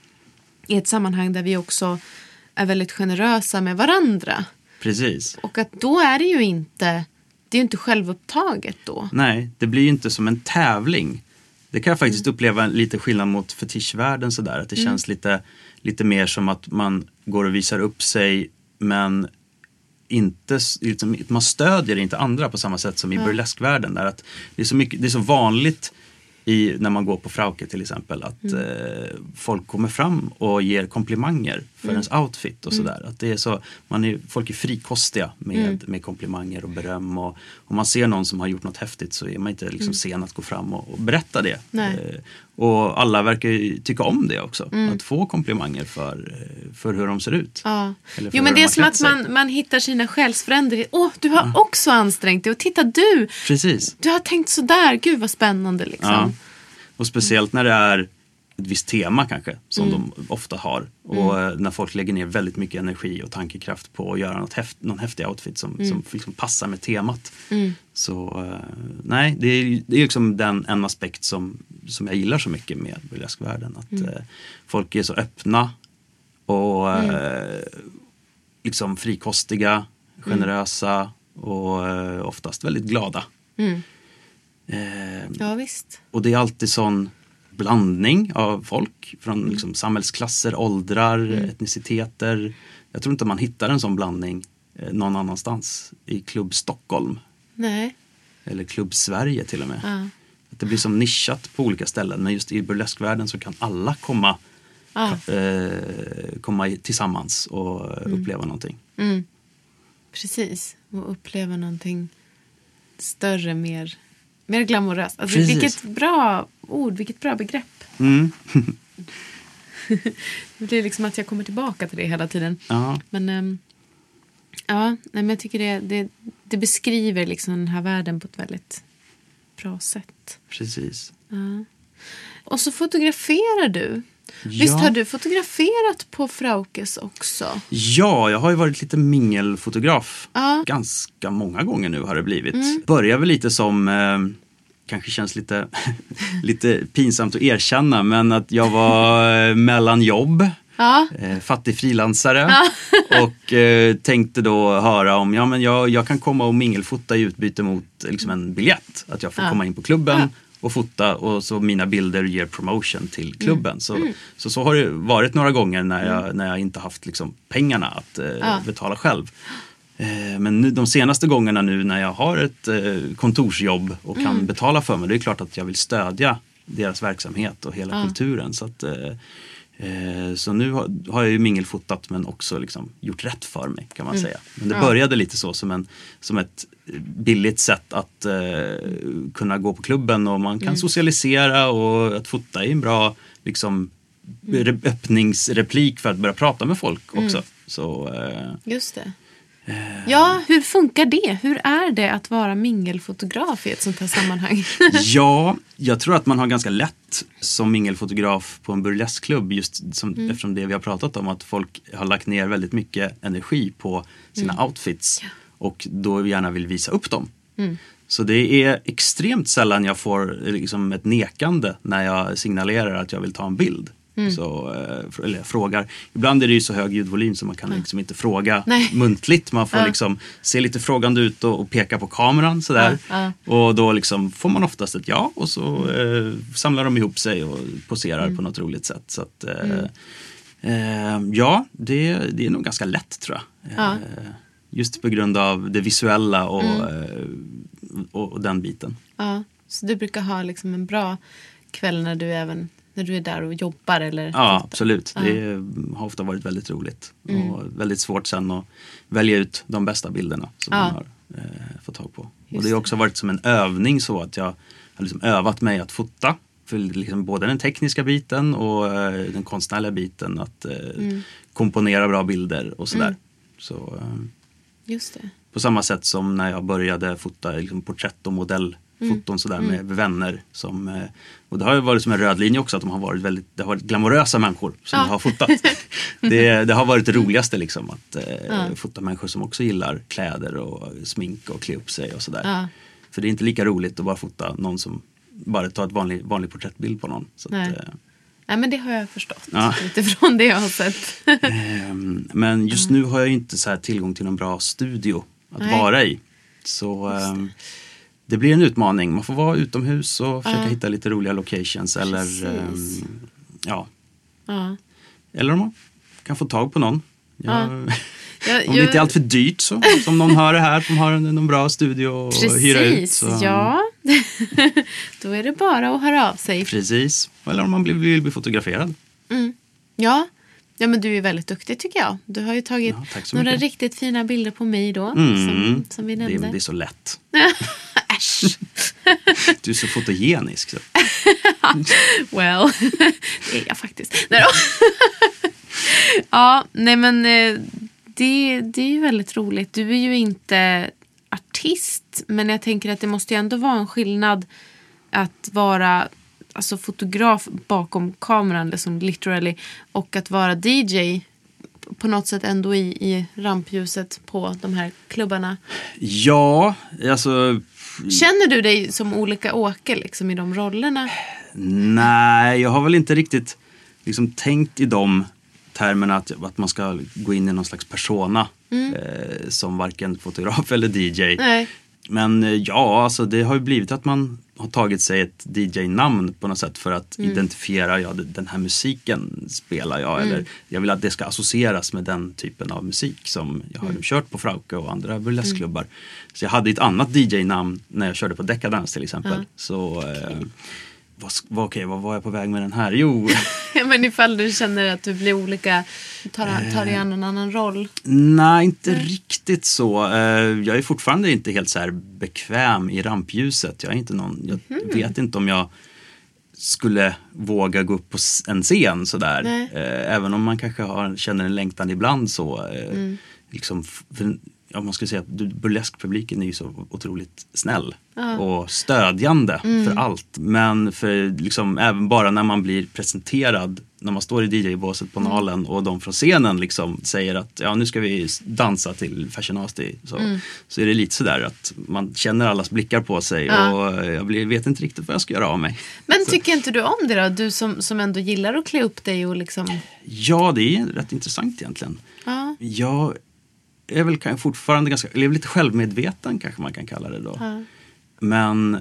i ett sammanhang där vi också är väldigt generösa med varandra. Precis. Och att då är det ju inte, det är ju inte självupptaget då. Nej, det blir ju inte som en tävling. Det kan jag faktiskt uppleva lite skillnad mot fetischvärlden sådär. Att det känns lite, lite mer som att man går och visar upp sig men inte, liksom, man stödjer inte andra på samma sätt som i burleskvärlden. Där att det, är så mycket, det är så vanligt i, när man går på Frauke till exempel att eh, folk kommer fram och ger komplimanger för ens outfit och sådär. Att det är så, man är, folk är frikostiga med, med komplimanger och beröm och om man ser någon som har gjort något häftigt så är man inte liksom sen att gå fram och, och berätta det. Eh, och alla verkar tycka om det också, att få komplimanger för, eh, för hur de ser ut. Ja. Jo men de det är som att sig. man, man hittar sina själsfränder. Åh, du har också ansträngt dig och titta du, Precis. du har tänkt sådär, gud vad spännande liksom. Ja. Och speciellt när det är ett visst tema kanske som Mm. de ofta har. Och eh, när folk lägger ner väldigt mycket energi och tankekraft på att göra något häft, någon häftig outfit som, Mm. som liksom passar med temat. Så eh, nej, det är, det är liksom den en aspekt som, som jag gillar så mycket med burleskvärlden. Att Mm. eh, folk är så öppna och eh, liksom frikostiga, generösa och eh, oftast väldigt glada. Eh, Ja visst. och det är alltid sån blandning av folk från liksom samhällsklasser, åldrar, etniciteter. Jag tror inte man hittar en sån blandning eh, någon annanstans. I Klubb Stockholm Nej. eller Klubb Sverige till och med. Ja. Att det blir som nischat på olika ställen men just i burleskvärlden så kan alla komma, Ja. eh, komma tillsammans och eh, uppleva någonting. Precis. Och uppleva någonting större, mer, mer glamoröst. Alltså, Precis. vilket bra ord, vilket bra begrepp. Mm. Det blir liksom att jag kommer tillbaka till det hela tiden. Ja, Men ehm, ja, nej, men jag tycker det, det, det beskriver liksom den här världen på ett väldigt bra sätt. precis. Och så fotograferar du. Ja. Visst har du fotograferat på Fraukes också? Ja, jag har ju varit lite mingelfotograf. Ja. Mm. Ganska många gånger nu har det blivit. Börjar väl lite som, eh, kanske känns lite, lite pinsamt att erkänna, men att jag var eh, mellan jobb. Ja. Eh, fattig frilansare och eh, tänkte då höra om ja, men jag, jag kan komma och mingelfota i utbyte mot liksom en biljett. Att jag får komma in på klubben och fota och så mina bilder ger promotion till klubben. Så, så så har det varit några gånger när jag, när jag inte haft liksom pengarna att eh, betala själv. Eh, Men nu, de senaste gångerna nu när jag har ett eh, kontorsjobb och kan betala för mig, det är klart att jag vill stödja deras verksamhet och hela kulturen. Så, att, eh, eh, så nu har, jag ju mingelfotat men också liksom gjort rätt för mig kan man säga. Men det började lite så som, en, som ett billigt sätt att eh, kunna gå på klubben och man kan socialisera och att fota är en bra liksom, re- öppningsreplik för att börja prata med folk också. Så, eh, Just det. Ja, hur funkar det? Hur är det att vara mingelfotograf i ett sånt här sammanhang? Ja, jag tror att man har ganska lätt som mingelfotograf på en burleskklubb just som, eftersom det vi har pratat om att folk har lagt ner väldigt mycket energi på sina outfits och då gärna vill visa upp dem. Så det är extremt sällan jag får eh, liksom ett nekande när jag signalerar att jag vill ta en bild. Så, eh, eller frågar. Ibland är det ju så hög ljudvolym så man kan liksom inte fråga Nej. muntligt. Man får liksom se lite frågande ut och, och peka på kameran sådär. Och då liksom får man oftast ett ja och så eh, samlar de ihop sig och poserar på något roligt sätt. Så att, eh, eh, ja, det, det är nog ganska lätt tror jag. Ja. Just på grund av det visuella och, eh, och, och den biten. ja, så du brukar ha liksom en bra kväll när du även när du är där och jobbar eller Ja, absolut. Det har ofta varit väldigt roligt. Och väldigt svårt sen att välja ut de bästa bilderna som Ja. man har eh, fått tag på. och Just det har också varit som en övning så att jag har liksom övat mig att fota. För liksom både den tekniska biten och eh, den konstnärliga biten. Att eh, komponera bra bilder och sådär. Så, eh, Just det. På samma sätt som när jag började fota liksom, porträtt och modellfoton Mm. sådär med vänner. Som, eh, och det har ju varit som en röd linje också att de har varit väldigt det har varit glamorösa människor som Ja. har fotat. det, det har varit det roligaste liksom att eh, fota människor som också gillar kläder och smink och klä upp sig och sådär. Ja. För det är inte lika roligt att bara fota någon som bara tar ett vanlig, vanlig porträttbild på någon. Så att, Nej. men det har jag förstått Ja. utifrån det jag har sett. Ehm, Men just nu har jag inte så här tillgång till någon bra studio att Nej. vara i. Så ehm, det blir en utmaning. Man får vara utomhus och försöka hitta lite roliga locations. Eller, Precis. ehm, ja. ja. eller om man kan få tag på någon. Jag, Jag, om det inte är allt för dyrt så, som någon hör det här som har en, någon bra studio att hyra ut. Så, ja. Då är det bara att höra av sig. Precis. Eller om man vill, vill bli fotograferad. Ja. ja, men du är väldigt duktig tycker jag. Du har ju tagit Ja, några mycket. riktigt fina bilder på mig då. Mm. Som, som vi Det, nämnde. det är så lätt. Äsch. Du är så fotogenisk. Så. Well, det är jag faktiskt. Nej då. ja, nej men eh, det, det är ju väldigt roligt. Du är ju inte artist, men jag tänker att det måste ju ändå vara en skillnad att vara alltså, fotograf bakom kameran, liksom, literally, och att vara DJ på något sätt ändå i, i rampljuset på de här klubbarna. Ja, alltså Känner du dig som olika Åke liksom, i de rollerna? Nej, jag har väl inte riktigt liksom, tänkt i de termerna att, att man ska gå in i någon slags persona eh, som varken fotograf eller DJ. Nej. Men eh, ja, alltså det har ju blivit att man har tagit sig ett DJ-namn på något sätt för att identifiera, ja den här musiken spelar jag eller jag vill att det ska associeras med den typen av musik som jag har kört på Frauke och andra burleskklubbar. Så jag hade ett annat DJ-namn när jag körde på Decadence till exempel. Så eh, vad, vad, okej, vad var jag på väg med den här? Jo, Men ifall du känner att du blir olika, tar, tar dig an en annan roll. Nej, inte riktigt så. Eh, Jag är fortfarande inte helt så här bekväm i rampljuset. Jag, är inte någon, jag Mhm. vet inte om jag skulle våga gå upp på en scen sådär. Nej. Eh, Även om man kanske har, känner en längtan ibland så. eh, Mm. Liksom, ja, man skulle säga att burleskpubliken är ju så otroligt snäll och stödjande Mm. för allt. Men för liksom, även bara när man blir presenterad, när man står i DJ-båset Mm. på Nalen och de från scenen liksom säger att ja, nu ska vi dansa till Fashion Nasty. Så, Mm. så är det lite sådär att man känner allas blickar på sig Ja. och jag blir, vet inte riktigt vad jag ska göra av mig. Men tycker inte du om det då? Du som, som ändå gillar att klä upp dig och liksom... Ja, det är rätt intressant egentligen. Ja. Jag är väl fortfarande ganska, eller lite självmedveten kanske man kan kalla det då. Ja. Men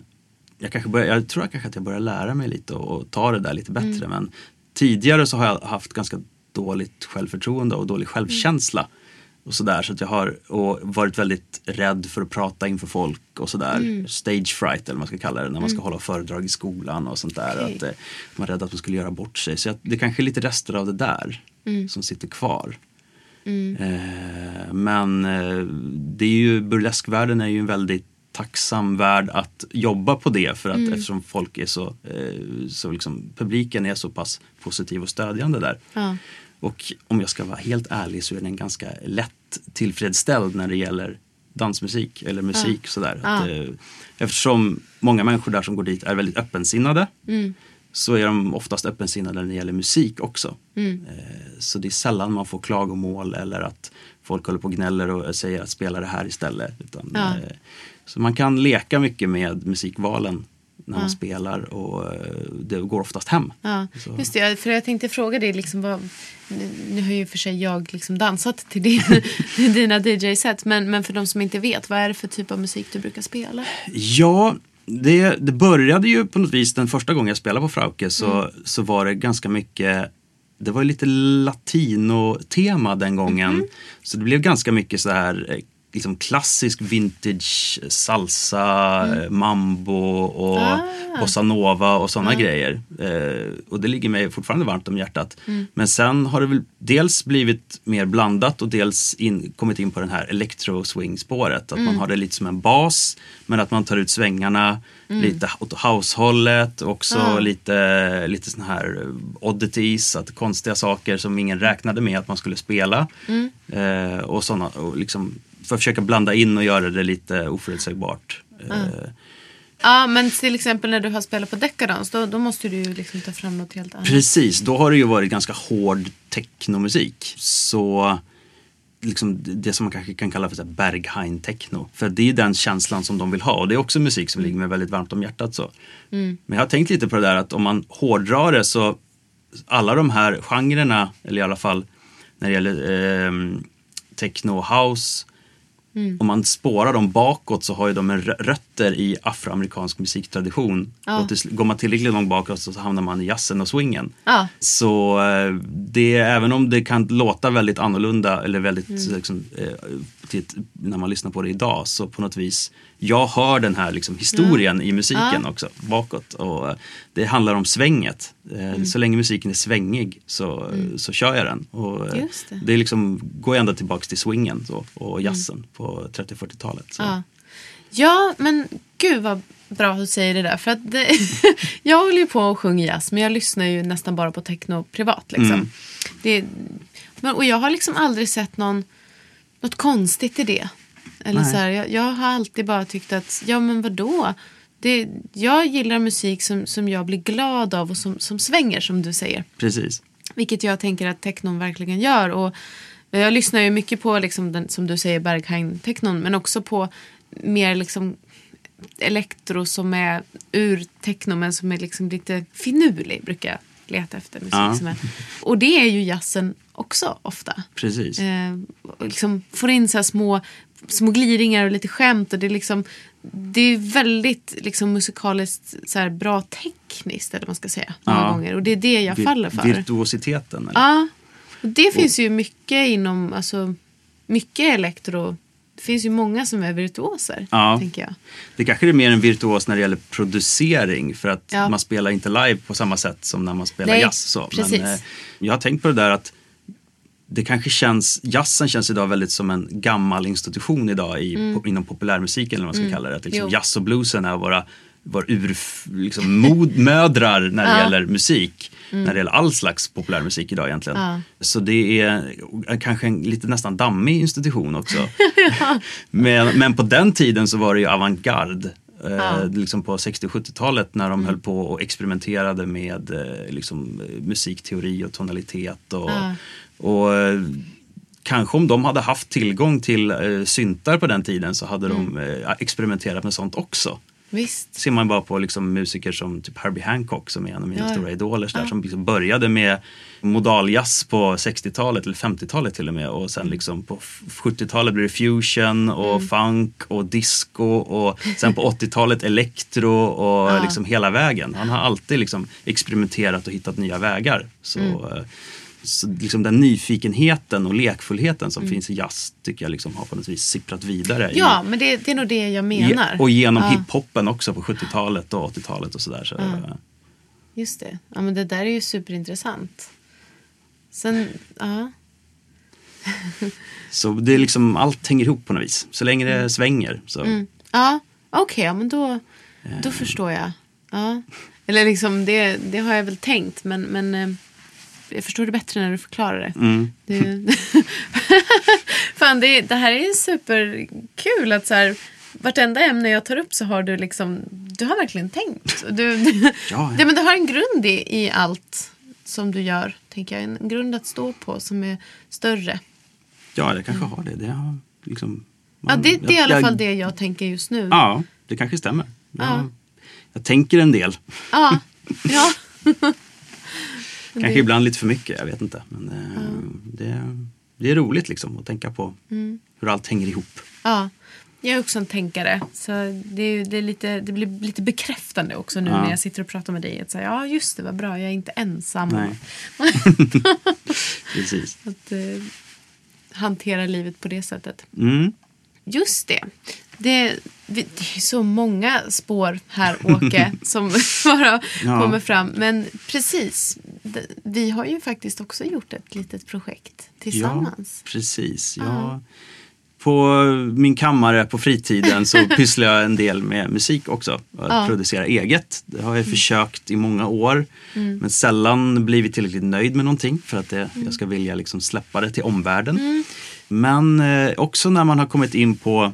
jag, kanske börjar, jag tror kanske att jag börjar lära mig lite och, och ta det där lite bättre. Men tidigare så har jag haft ganska dåligt självförtroende och dålig självkänsla. Och sådär, så att jag har varit väldigt rädd för att prata inför folk och sådär. Stage fright eller vad man ska kalla det, när man ska hålla föredrag i skolan och sånt där. Okej. Att, eh, man är rädd att man skulle göra bort sig. Så jag, det kanske är lite rester av det där som sitter kvar. Eh, men eh, det är ju, burleskvärlden är ju en väldigt tacksam värld att jobba på det för att eftersom folk är så, eh, så liksom, publiken är så pass positiv och stödjande där. Ja. Och om jag ska vara helt ärlig så är den ganska lätt tillfredsställd när det gäller dansmusik eller musik. Sådär. Att, eh, eftersom många människor där som går dit är väldigt öppensinnade så är de oftast öppensinnade när det gäller musik också. Eh, så det är sällan man får klagomål eller att folk håller på och gnäller och säger att spela det här istället. Utan, Ja. eh, så man kan leka mycket med musikvalen när man spelar och eh, det går oftast hem. Ja, Så- just det. För jag tänkte fråga dig, liksom, vad, nu har ju för sig jag liksom dansat till din, dina DJ-set, men, men för de som inte vet, vad är det för typ av musik du brukar spela? Ja, det, det började ju på något vis den första gången jag spelade på Frauke så, så var det ganska mycket det var lite latino-tema den gången. Så det blev ganska mycket så här eh, liksom klassisk vintage salsa, eh, mambo och bossa nova och sådana grejer. Eh, och det ligger mig fortfarande varmt om hjärtat. Men sen har det väl dels blivit mer blandat och dels in, kommit in på den här electro-swing-spåret. Att man har det lite som en bas men att man tar ut svängarna lite åt househållet också lite, lite såna här oddities, att konstiga saker som ingen räknade med att man skulle spela. Eh, och såna, och liksom för att försöka blanda in och göra det lite oförutsägbart. Eh, Ja, men till exempel när du har spelat på Decadence, då, då måste du ju liksom ta fram något helt annat. Precis, då har det ju varit ganska hård technomusik. Så liksom det som man kanske kan kalla för så här Berghain techno. För det är den känslan som de vill ha och det är också musik som ligger mig väldigt varmt om hjärtat. Så. Men jag har tänkt lite på det där att om man hårdrar det så alla de här genrerna, eller i alla fall när det gäller eh, techno och house Om man spårar dem bakåt så har ju de rötter i afroamerikansk musiktradition. Och till, går man tillräckligt långt bakåt så hamnar man i jazzen och swingen. Ja. Så eh, det, även om det kan låta väldigt annorlunda eller väldigt liksom, eh, när man lyssnar på det idag så på något vis jag hör den här liksom, historien i musiken också bakåt. Och eh, det handlar om svänget. Eh, Så länge musiken är svängig så, så kör jag den. Och, eh, det. det är liksom, går ända tillbaks till swingen så, och jazzen på 30-40-talet. Så. Ja. ja, men gud vad bra att du säger det där. För att det, jag håller ju på och sjunger jazz, men jag lyssnar ju nästan bara på techno privat. Liksom. Det, men, och jag har liksom aldrig sett någon, något konstigt i det. Eller Nej. så här, jag, jag har alltid bara tyckt att, ja men vadå? Det, jag gillar musik som, som jag blir glad av och som, som svänger som du säger. Precis. Vilket jag tänker att technon verkligen gör. Och jag lyssnar ju mycket på, liksom den, som du säger, Berghain-technon. Men också på mer liksom elektro som är ur techno men som är liksom lite finurlig. Brukar jag leta efter musik som är. Och det är ju jazzen också ofta. Precis. Eh, och liksom får in så små, små gliringar och lite skämt. Och det, är liksom, det är väldigt liksom, musikaliskt så här, bra tekniskt, eller man ska säga. Många gånger. Och det är det jag Vir- faller för. Virtuositeten. Ja, och det finns ju mycket inom, alltså mycket elektro. Det finns ju många som är virtuoser, Ja. tänker jag. Det kanske är mer en virtuos när det gäller producering för att Ja. man spelar inte live på samma sätt som när man spelar Nej, jazz. Så. precis. Men, eh, jag har tänkt på det där att det kanske känns, jazzen känns idag väldigt som en gammal institution idag i, po, inom populärmusiken eller vad man ska kalla det. Att liksom Mm. Jo. jazz och bluesen är våra, våra ur, liksom, när det Ja. gäller musik. När det gäller all slags populärmusik idag egentligen. Ja. Så det är kanske en lite nästan dammig institution också. men, men på den tiden så var det ju avantgarde. Eh, liksom på 60 och 70-talet när de Mm. höll på och experimenterade med eh, liksom, eh, musikteori och tonalitet. Och, Ja. och kanske om de hade haft tillgång till eh, syntar på den tiden så hade Mm. de eh, experimenterat med sånt också. Visst. ser man bara på liksom musiker som typ Herbie Hancock som är en av mina Ja. stora idoler. Där, Som liksom började med modaljazz på 60-talet eller 50-talet till och med. Och sen liksom på f- 70-talet blev det fusion och funk och disco. Och sen på 80-talet elektro och liksom hela vägen. Han har alltid liksom experimenterat och hittat nya vägar. Så, eh, så liksom den nyfikenheten och lekfullheten som finns i jazz tycker jag liksom har på något vis sipprat vidare. i- Ja, men det, det är nog det jag menar. Och genom ja, hiphopen också på 70-talet och 80-talet och sådär. Så, Just det. Ja, men det där är ju superintressant. Sen, ja. så det är liksom, allt hänger ihop på något vis. Så länge det svänger. Så. Ja, okej, ja, men då, då förstår jag. Ja. Eller liksom, det, det har jag väl tänkt, men, men eh, jag förstår det bättre när du förklarar det. det Fan, det, det här är superkul att så här, vartenda ämne jag tar upp så har du liksom, du har verkligen tänkt. Du, du, ja. men du har en grund i, i allt som du gör, tänker jag. En grund att stå på som är större. Ja, jag kanske har det. det har liksom, Ja, det, det är i alla jag- fall det jag tänker just nu. Ja, det kanske stämmer. Jag, Ja. jag tänker en del. Ja. ja. Kanske ibland lite för mycket, jag vet inte. Men eh, det, det är roligt liksom att tänka på Mm. hur allt hänger ihop. Ja, jag är också en tänkare. Så det, det, är lite, det blir lite bekräftande också nu Ja. när jag sitter och pratar med dig. Att säga, ja, just det, vad bra, jag är inte ensam. Nej. Precis. Att eh, hantera livet på det sättet. Mm. Just det. Det, det är så många spår här, Åke, som bara Ja. kommer fram. Men precis, det- vi har ju faktiskt också gjort ett litet projekt tillsammans. Ja, precis. Ja. På min kammare på fritiden så pysslar jag en del med musik också. Att Ja. producera eget. Det har jag försökt i många år. Mm. Men sällan blivit tillräckligt nöjd med någonting för att det, Mm. jag ska vilja liksom släppa det till omvärlden. Men eh, också när man har kommit in på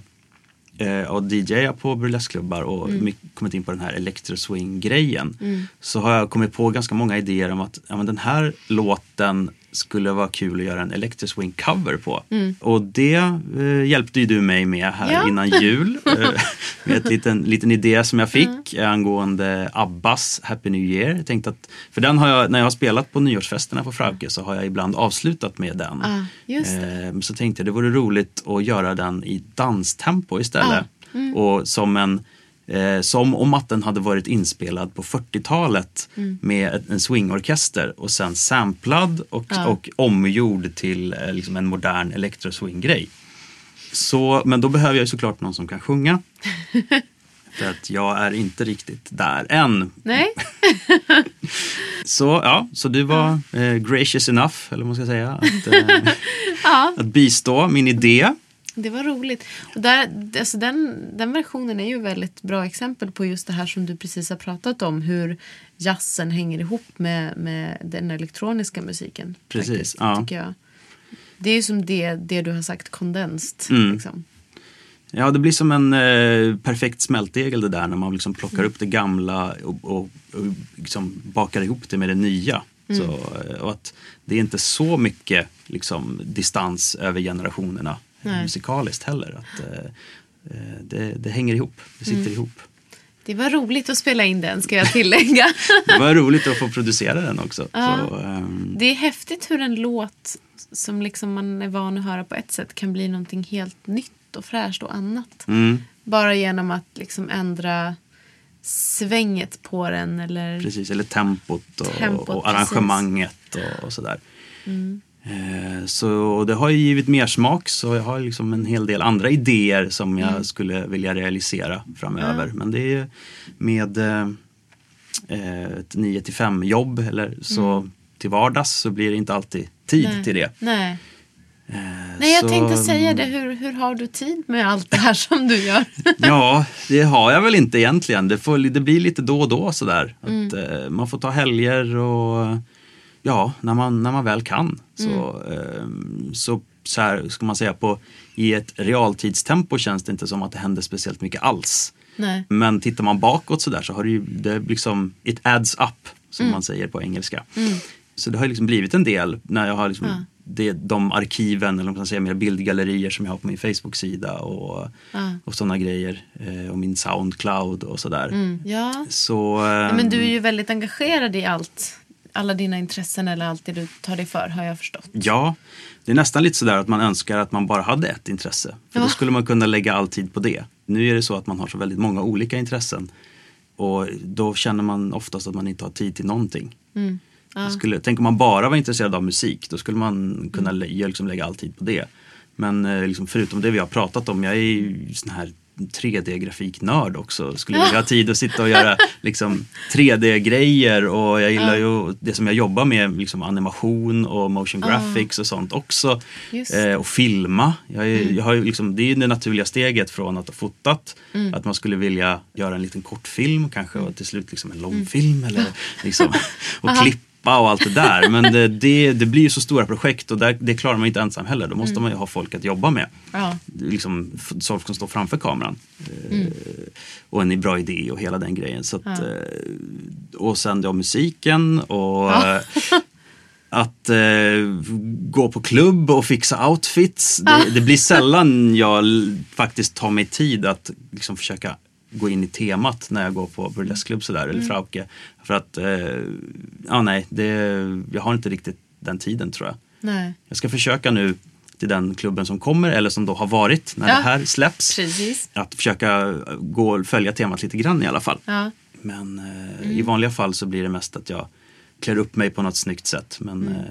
eh, och DJa på burleskklubbar och Mm. kommit in på den här electroswing-grejen så har jag kommit på ganska många idéer om att ja, men den här låten skulle vara kul att göra en electroswing cover på. Och det eh, hjälpte ju du mig med här Ja. innan jul. eh, med en liten, liten idé som jag fick angående Abbas Happy New Year. Jag tänkte att, för den har jag, när jag har spelat på nyårsfesterna på Frauke så har jag ibland avslutat med den. Ah. Eh, Så tänkte jag det vore roligt att göra den i danstempo istället. Ah, mm. Och som en eh, som om att den hade varit inspelad på 40-talet Mm. med en swingorkester och sen samplad och, Ja. och omgjord till eh, liksom en modern electroswing-grej. Så, men då behöver jag ju såklart någon som kan sjunga. För att jag är inte riktigt där än. Nej? Så ja, så du var eh, gracious enough, eller vad man ska säga, att, eh, Ja, att bistå min idé. Det var roligt. Och där, alltså den, den versionen är ju väldigt bra exempel på just det här som du precis har pratat om. Hur jazzen hänger ihop med, med den elektroniska musiken. Precis, faktiskt, ja. tycker jag. Det är ju som det, det du har sagt, kondenst. Mm. Liksom. Ja, det blir som en eh, perfekt smältdegel det där när man liksom plockar Mm. upp det gamla och, och, och liksom bakar ihop det med det nya. Mm. Så, eh, och att det är inte så mycket liksom, distans över generationerna Nej. musikaliskt heller. Att, eh, eh, det, det hänger ihop, det sitter Mm. ihop. Det var roligt att spela in den, ska jag tillägga. Det var roligt att få producera den också. Ja. Så, ehm, Det är häftigt hur en låt som liksom man är van att höra på ett sätt kan bli någonting helt nytt och fräscht och annat. mm, Bara genom att liksom ändra svänget på den eller... precis, eller tempot och, Tempot, och arrangemanget och, och sådär. Mm. Eh, Så det har ju givit mer smak så jag har liksom en hel del andra idéer som jag Mm. skulle vilja realisera framöver. Men det är med eh, eh, ett 9 till 5 jobb eller så till vardags så blir det inte alltid tid Mm. Nej. till det. Nej. Nej, jag så- tänkte säga det. Hur, hur har du tid med allt det här som du gör? Ja, det har jag väl inte egentligen. Det, får, det blir lite då och då sådär. Mm. Att, man får ta helger och ja, när man, när man väl kan. Så, Mm. eh, så, så här ska man säga, på, i ett realtidstempo känns det inte som att det händer speciellt mycket alls. Nej. Men tittar man bakåt sådär så har det ju det liksom, it adds up som Mm. man säger på engelska. Så det har liksom blivit en del när jag har liksom Ja. det, de arkiven eller man säga mer bildgallerier som jag har på min Facebook-sida och, Ja. och sådana grejer. Eh, och min Soundcloud och sådär. Ja. Så, Ja, Men du är ju väldigt engagerad i allt. Alla dina intressen eller allt det du tar dig för har jag förstått. Ja, det är nästan lite sådär att man önskar att man bara hade ett intresse. För då Ja. skulle man kunna lägga all tid på det. Nu är det så att man har så väldigt många olika intressen. Och då känner man oftast att man inte har tid till någonting. Mm. Jag Skulle, tänk om man bara var intresserad av musik, då skulle man kunna lä- liksom lägga all tid på det. Men eh, liksom, förutom det vi har pratat om, jag är ju sån här 3D-grafiknörd också. Skulle vilja ha tid att sitta och göra liksom, 3D-grejer och jag gillar ju det som jag jobbar med, liksom animation och motion graphics och sånt också. Eh, och filma. Jag är, jag har liksom, det är det naturliga steget från att ha fotat. Att man skulle vilja göra en liten kortfilm kanske och till slut liksom en långfilm. Eller, liksom, och klippa och allt det där. Men det, det, det blir ju så stora projekt och där, det klarar man inte ensam heller. Då måste man ju ha folk att jobba med. Ja. Liksom, folk som står framför kameran. Eh, Och en bra idé och hela den grejen. Så att, eh, och sen då musiken och eh, att eh, gå på klubb och fixa outfits. Det, det blir sällan jag faktiskt tar mig tid att liksom försöka gå in i temat när jag går på burleskklubb sådär eller frauke. För att, eh, ja nej, det, jag har inte riktigt den tiden tror jag. Nej. Jag ska försöka nu till den klubben som kommer eller som då har varit när Ja. det här släpps. Precis. Att försöka gå och följa temat lite grann i alla fall. Ja. Men eh, Mm. i vanliga fall så blir det mest att jag klär upp mig på något snyggt sätt. Men Mm. eh,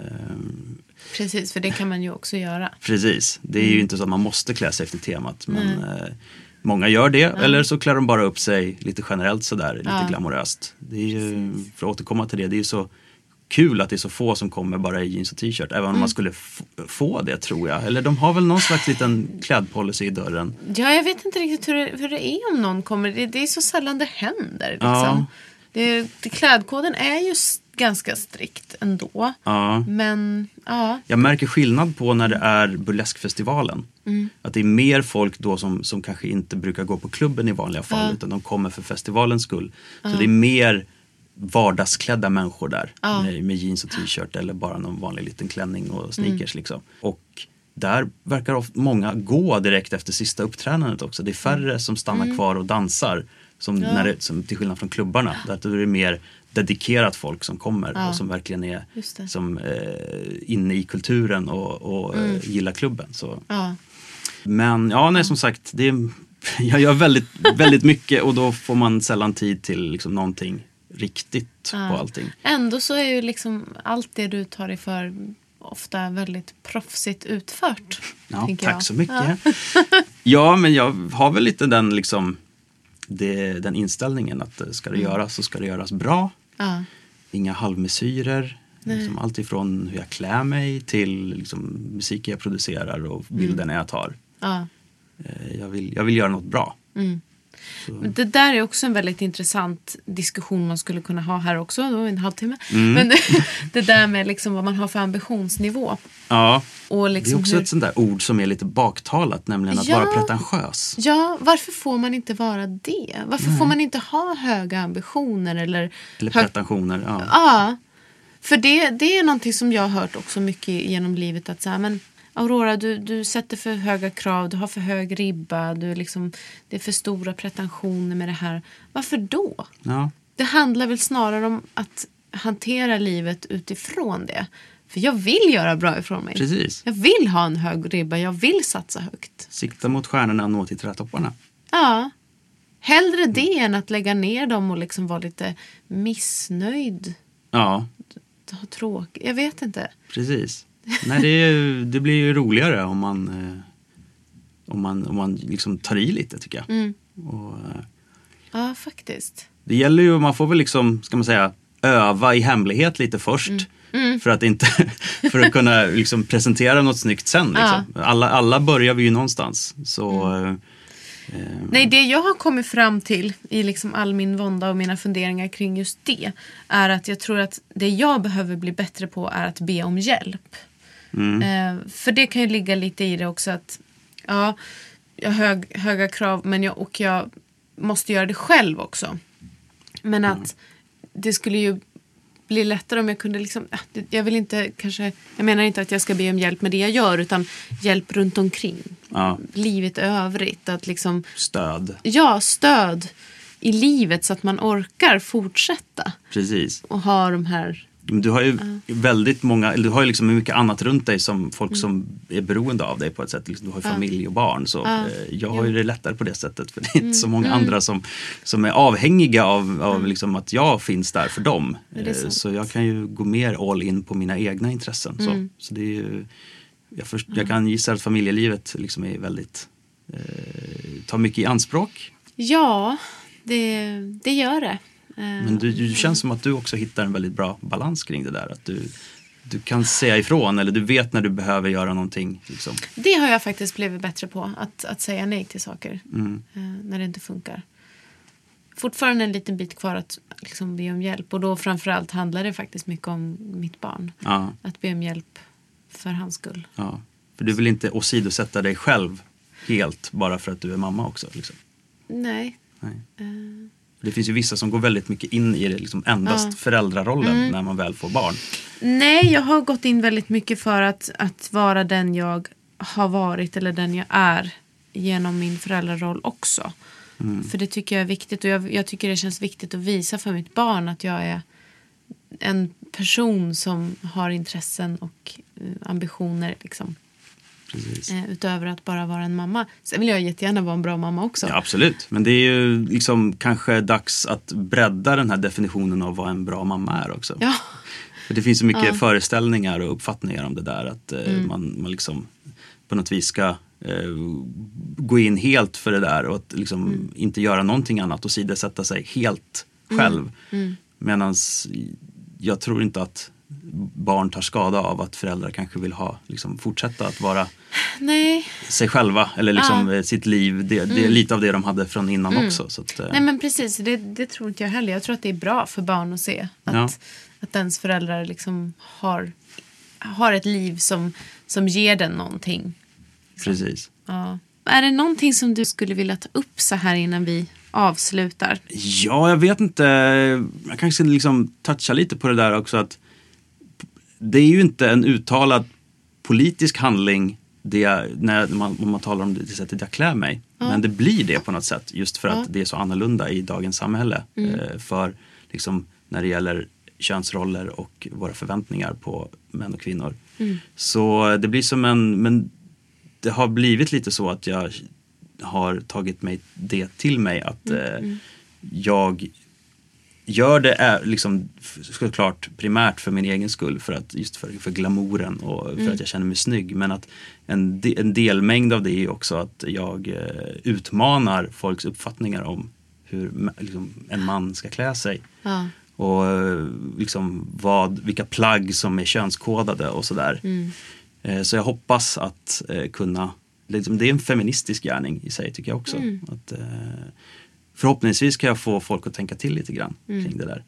Precis, för det kan man ju också göra. precis, det är Mm. ju inte så att man måste klä sig efter temat. Men eh, många gör det. Eller så klär de bara upp sig lite generellt sådär, lite Ja. glamoröst. Det är ju, för att återkomma till det, det är ju så kul att det är så få som kommer bara i jeans och t-shirt. Även Mm. om man skulle f- få det tror jag. Eller de har väl någon slags liten klädpolicy i dörren. Ja, jag vet inte riktigt hur det, hur det är om någon kommer. Det, det är så sällan det händer. Liksom. Ja. Det, det, klädkoden är ju s- ganska strikt ändå. Ja. Men ja, Jag märker skillnad på när det är burleskfestivalen. Mm. Att det är mer folk då som, som kanske inte brukar gå på klubben i vanliga fall utan de kommer för festivalens skull. Så det är mer vardagsklädda människor där med, med jeans och t-shirt eller bara någon vanlig liten klänning och sneakers. Mm. Liksom. Och där verkar ofta många gå direkt efter sista uppträdandet också. Det är färre som stannar Mm. kvar och dansar. Som när det, som, till skillnad från klubbarna. Där är det mer dedikerat folk som kommer och som verkligen är som, eh, inne i kulturen och, och eh, gillar klubben. Så. Mm. ja. Men ja, nej som sagt, det jag gör väldigt, väldigt mycket och då får man sällan tid till liksom, någonting riktigt på allting. Ändå så är ju liksom allt det du tar dig för ofta väldigt proffsigt utfört. Ja, tack jag. så mycket. Ja. men jag har väl lite den, liksom, det, den inställningen att eh, ska det göras så ska det göras bra. Ja. Inga halvmesyrer. Liksom allt ifrån hur jag klär mig till liksom, musiken jag producerar och bilderna jag tar. Ja. Eh, Jag vill, jag vill göra något bra. Men Det där är också en väldigt intressant diskussion man skulle kunna ha här också. Då en halvtimme. Mm. Men det, det där med liksom vad man har för ambitionsnivå. Ja, Och det liksom är också hur- ett sånt där ord som är lite baktalat, nämligen att Ja. vara pretentiös. Ja, varför får man inte vara det? Varför får man inte ha höga ambitioner? Eller, Eller pretensioner. Ja. Ja, för det, det är någonting som jag har hört också mycket genom livet. Att så här, men Aurora, du, du sätter för höga krav, du har för hög ribba, du liksom, det är för stora pretensioner med det här. Varför då? Ja. Det handlar väl snarare om att hantera livet utifrån det. För jag vill göra bra ifrån mig. Precis. Jag vill ha en hög ribba, jag vill satsa högt. Sikta mot stjärnorna och nå till trädtopparna. Ja. Hellre det än att lägga ner dem och liksom vara lite missnöjd. Ja, Ha tråkigt. Jag vet inte. precis. Nej, det, är, det blir ju roligare om man, eh, om man, om man liksom tar i lite tycker jag. Mm. Och, eh, Ja, faktiskt. det gäller ju, man får väl liksom, ska man säga, öva i hemlighet lite först. Mm. För att, inte, för att kunna liksom presentera något snyggt sen. Liksom. Alla, alla börjar vi ju någonstans. Så, Mm. eh, Nej, det jag har kommit fram till i liksom all min vånda och mina funderingar kring just det är att jag tror att det jag behöver bli bättre på är att be om hjälp. Eh, för det kan ju ligga lite i det också att ja, jag har hög, höga krav men jag, och jag måste göra det själv också. Men att det skulle ju bli lättare om jag kunde liksom, det- jag vill inte kanske, jag menar inte att jag ska be om hjälp med det jag gör utan hjälp runt omkring. ja, Livet övrigt. Att liksom, stöd. ja, stöd i livet så att man orkar fortsätta Precis. och ha de här... Du har ju väldigt många, du har ju liksom mycket annat runt dig som folk Mm. som är beroende av dig på ett sätt. Liksom, Du har ju familj och barn. Så eh, jag har ju det lättare på det sättet. För det är inte Mm. så många andra som, som är avhängiga av, av liksom att jag finns där för dem. Eh. Så jag kan ju gå mer all in på mina egna intressen. Så, så det är ju, jag, först, jag kan gissa att familjelivet liksom är väldigt, eh, tar mycket i anspråk. Ja, det, det gör det. Eh, Men du, du känns som att du också hittar en väldigt bra balans kring det där. Att du, du kan säga ifrån eller du vet när du behöver göra någonting. Liksom. Det har jag faktiskt blivit bättre på. Att, att säga nej till saker Mm. eh, när det inte funkar. Fortfarande en liten bit kvar att liksom be om hjälp. Och då framförallt handlar det faktiskt mycket om mitt barn. Ja, Att be om hjälp för hans skull. ja. För du vill inte åsidosätta dig själv helt bara för att du är mamma också. Liksom. Nej. Nej. Eh, Det finns ju vissa som går väldigt mycket in i det, liksom endast Ja. föräldrarollen när man väl får barn. Nej, jag har gått in väldigt mycket för att, att vara den jag har varit eller den jag är genom min föräldraroll också. För det tycker jag är viktigt och jag, jag tycker det känns viktigt att visa för mitt barn att jag är en person som har intressen och eh, ambitioner liksom, Precis. eh, utöver att bara vara en mamma. Sen vill jag jättegärna vara en bra mamma också. Ja, absolut, men det är ju liksom kanske dags att bredda den här definitionen av vad en bra mamma är också. Ja. För det finns så mycket föreställningar och uppfattningar om det där. Att eh, man, man liksom på något vis ska eh, gå in helt för det där och att liksom inte göra någonting annat och sidosätta sig helt själv. Medan jag tror inte att barn tar skada av att föräldrar kanske vill ha, liksom, fortsätta att vara Nej, sig själva eller liksom Ja. eh, sitt liv. Det, det är lite av det de hade från innan också. Så att, eh, Nej men precis, det, det tror inte jag heller. Jag tror att det är bra för barn att se att, Ja. Att ens föräldrar liksom har, har ett liv som, som ger den någonting. Precis. Ja. Är det någonting som du skulle vilja ta upp så här innan vi avslutar? Ja, jag vet inte. Jag kanske liksom toucha lite på det där också att det är ju inte en uttalad politisk handling det, när man, om man talar om det, det sättet jag klär mig. Ja. Men det blir det på något sätt just för att ja. det är så annorlunda i dagens samhälle. Mm. Eh, för liksom, när det gäller könsroller och våra förväntningar på män och kvinnor. Mm. Så det blir som en, men det har blivit lite så att jag har tagit mig det till mig att mm. eh, mm. jag gör det är liksom såklart primärt för min egen skull för att just för, för glamouren och för mm. att jag känner mig snygg. Men att en, de, en delmängd av det är också att jag eh, utmanar folks uppfattningar om hur liksom, en man ska klä sig. Ja. Och eh, liksom vad, vilka plagg som är könskodade och sådär. Mm. Eh, så jag hoppas att kunna, liksom, det är en feministisk gärning i sig tycker jag också. Mm. Att, förhoppningsvis kan jag få folk att tänka till lite grann mm. kring det där.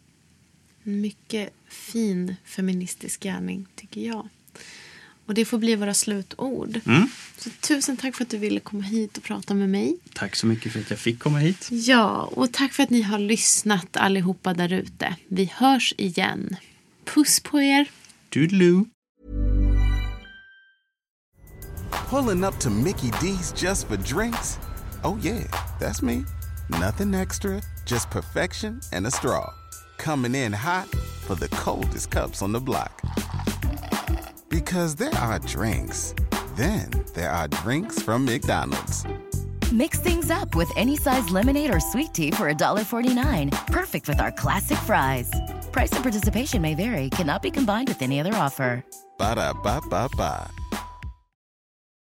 Mycket fin feministisk gärning tycker jag. Och det får bli våra slutord. Mm. Så tusen tack för att du ville komma hit och prata med mig. Tack så mycket för att jag fick komma hit. Ja, och tack för att ni har lyssnat allihopa där ute. Vi hörs igen. Puss på er. Toodaloo. Pulling up to Mickey D's just for drinks? Oh yeah, that's me. Nothing extra, just perfection and a straw. Coming in hot for the coldest cups on the block. Because there are drinks, then there are drinks from McDonald's. Mix things up with any size lemonade or sweet tea for $1.49. Perfect with our classic fries. Price and participation may vary, cannot be combined with any other offer. Ba da ba ba ba.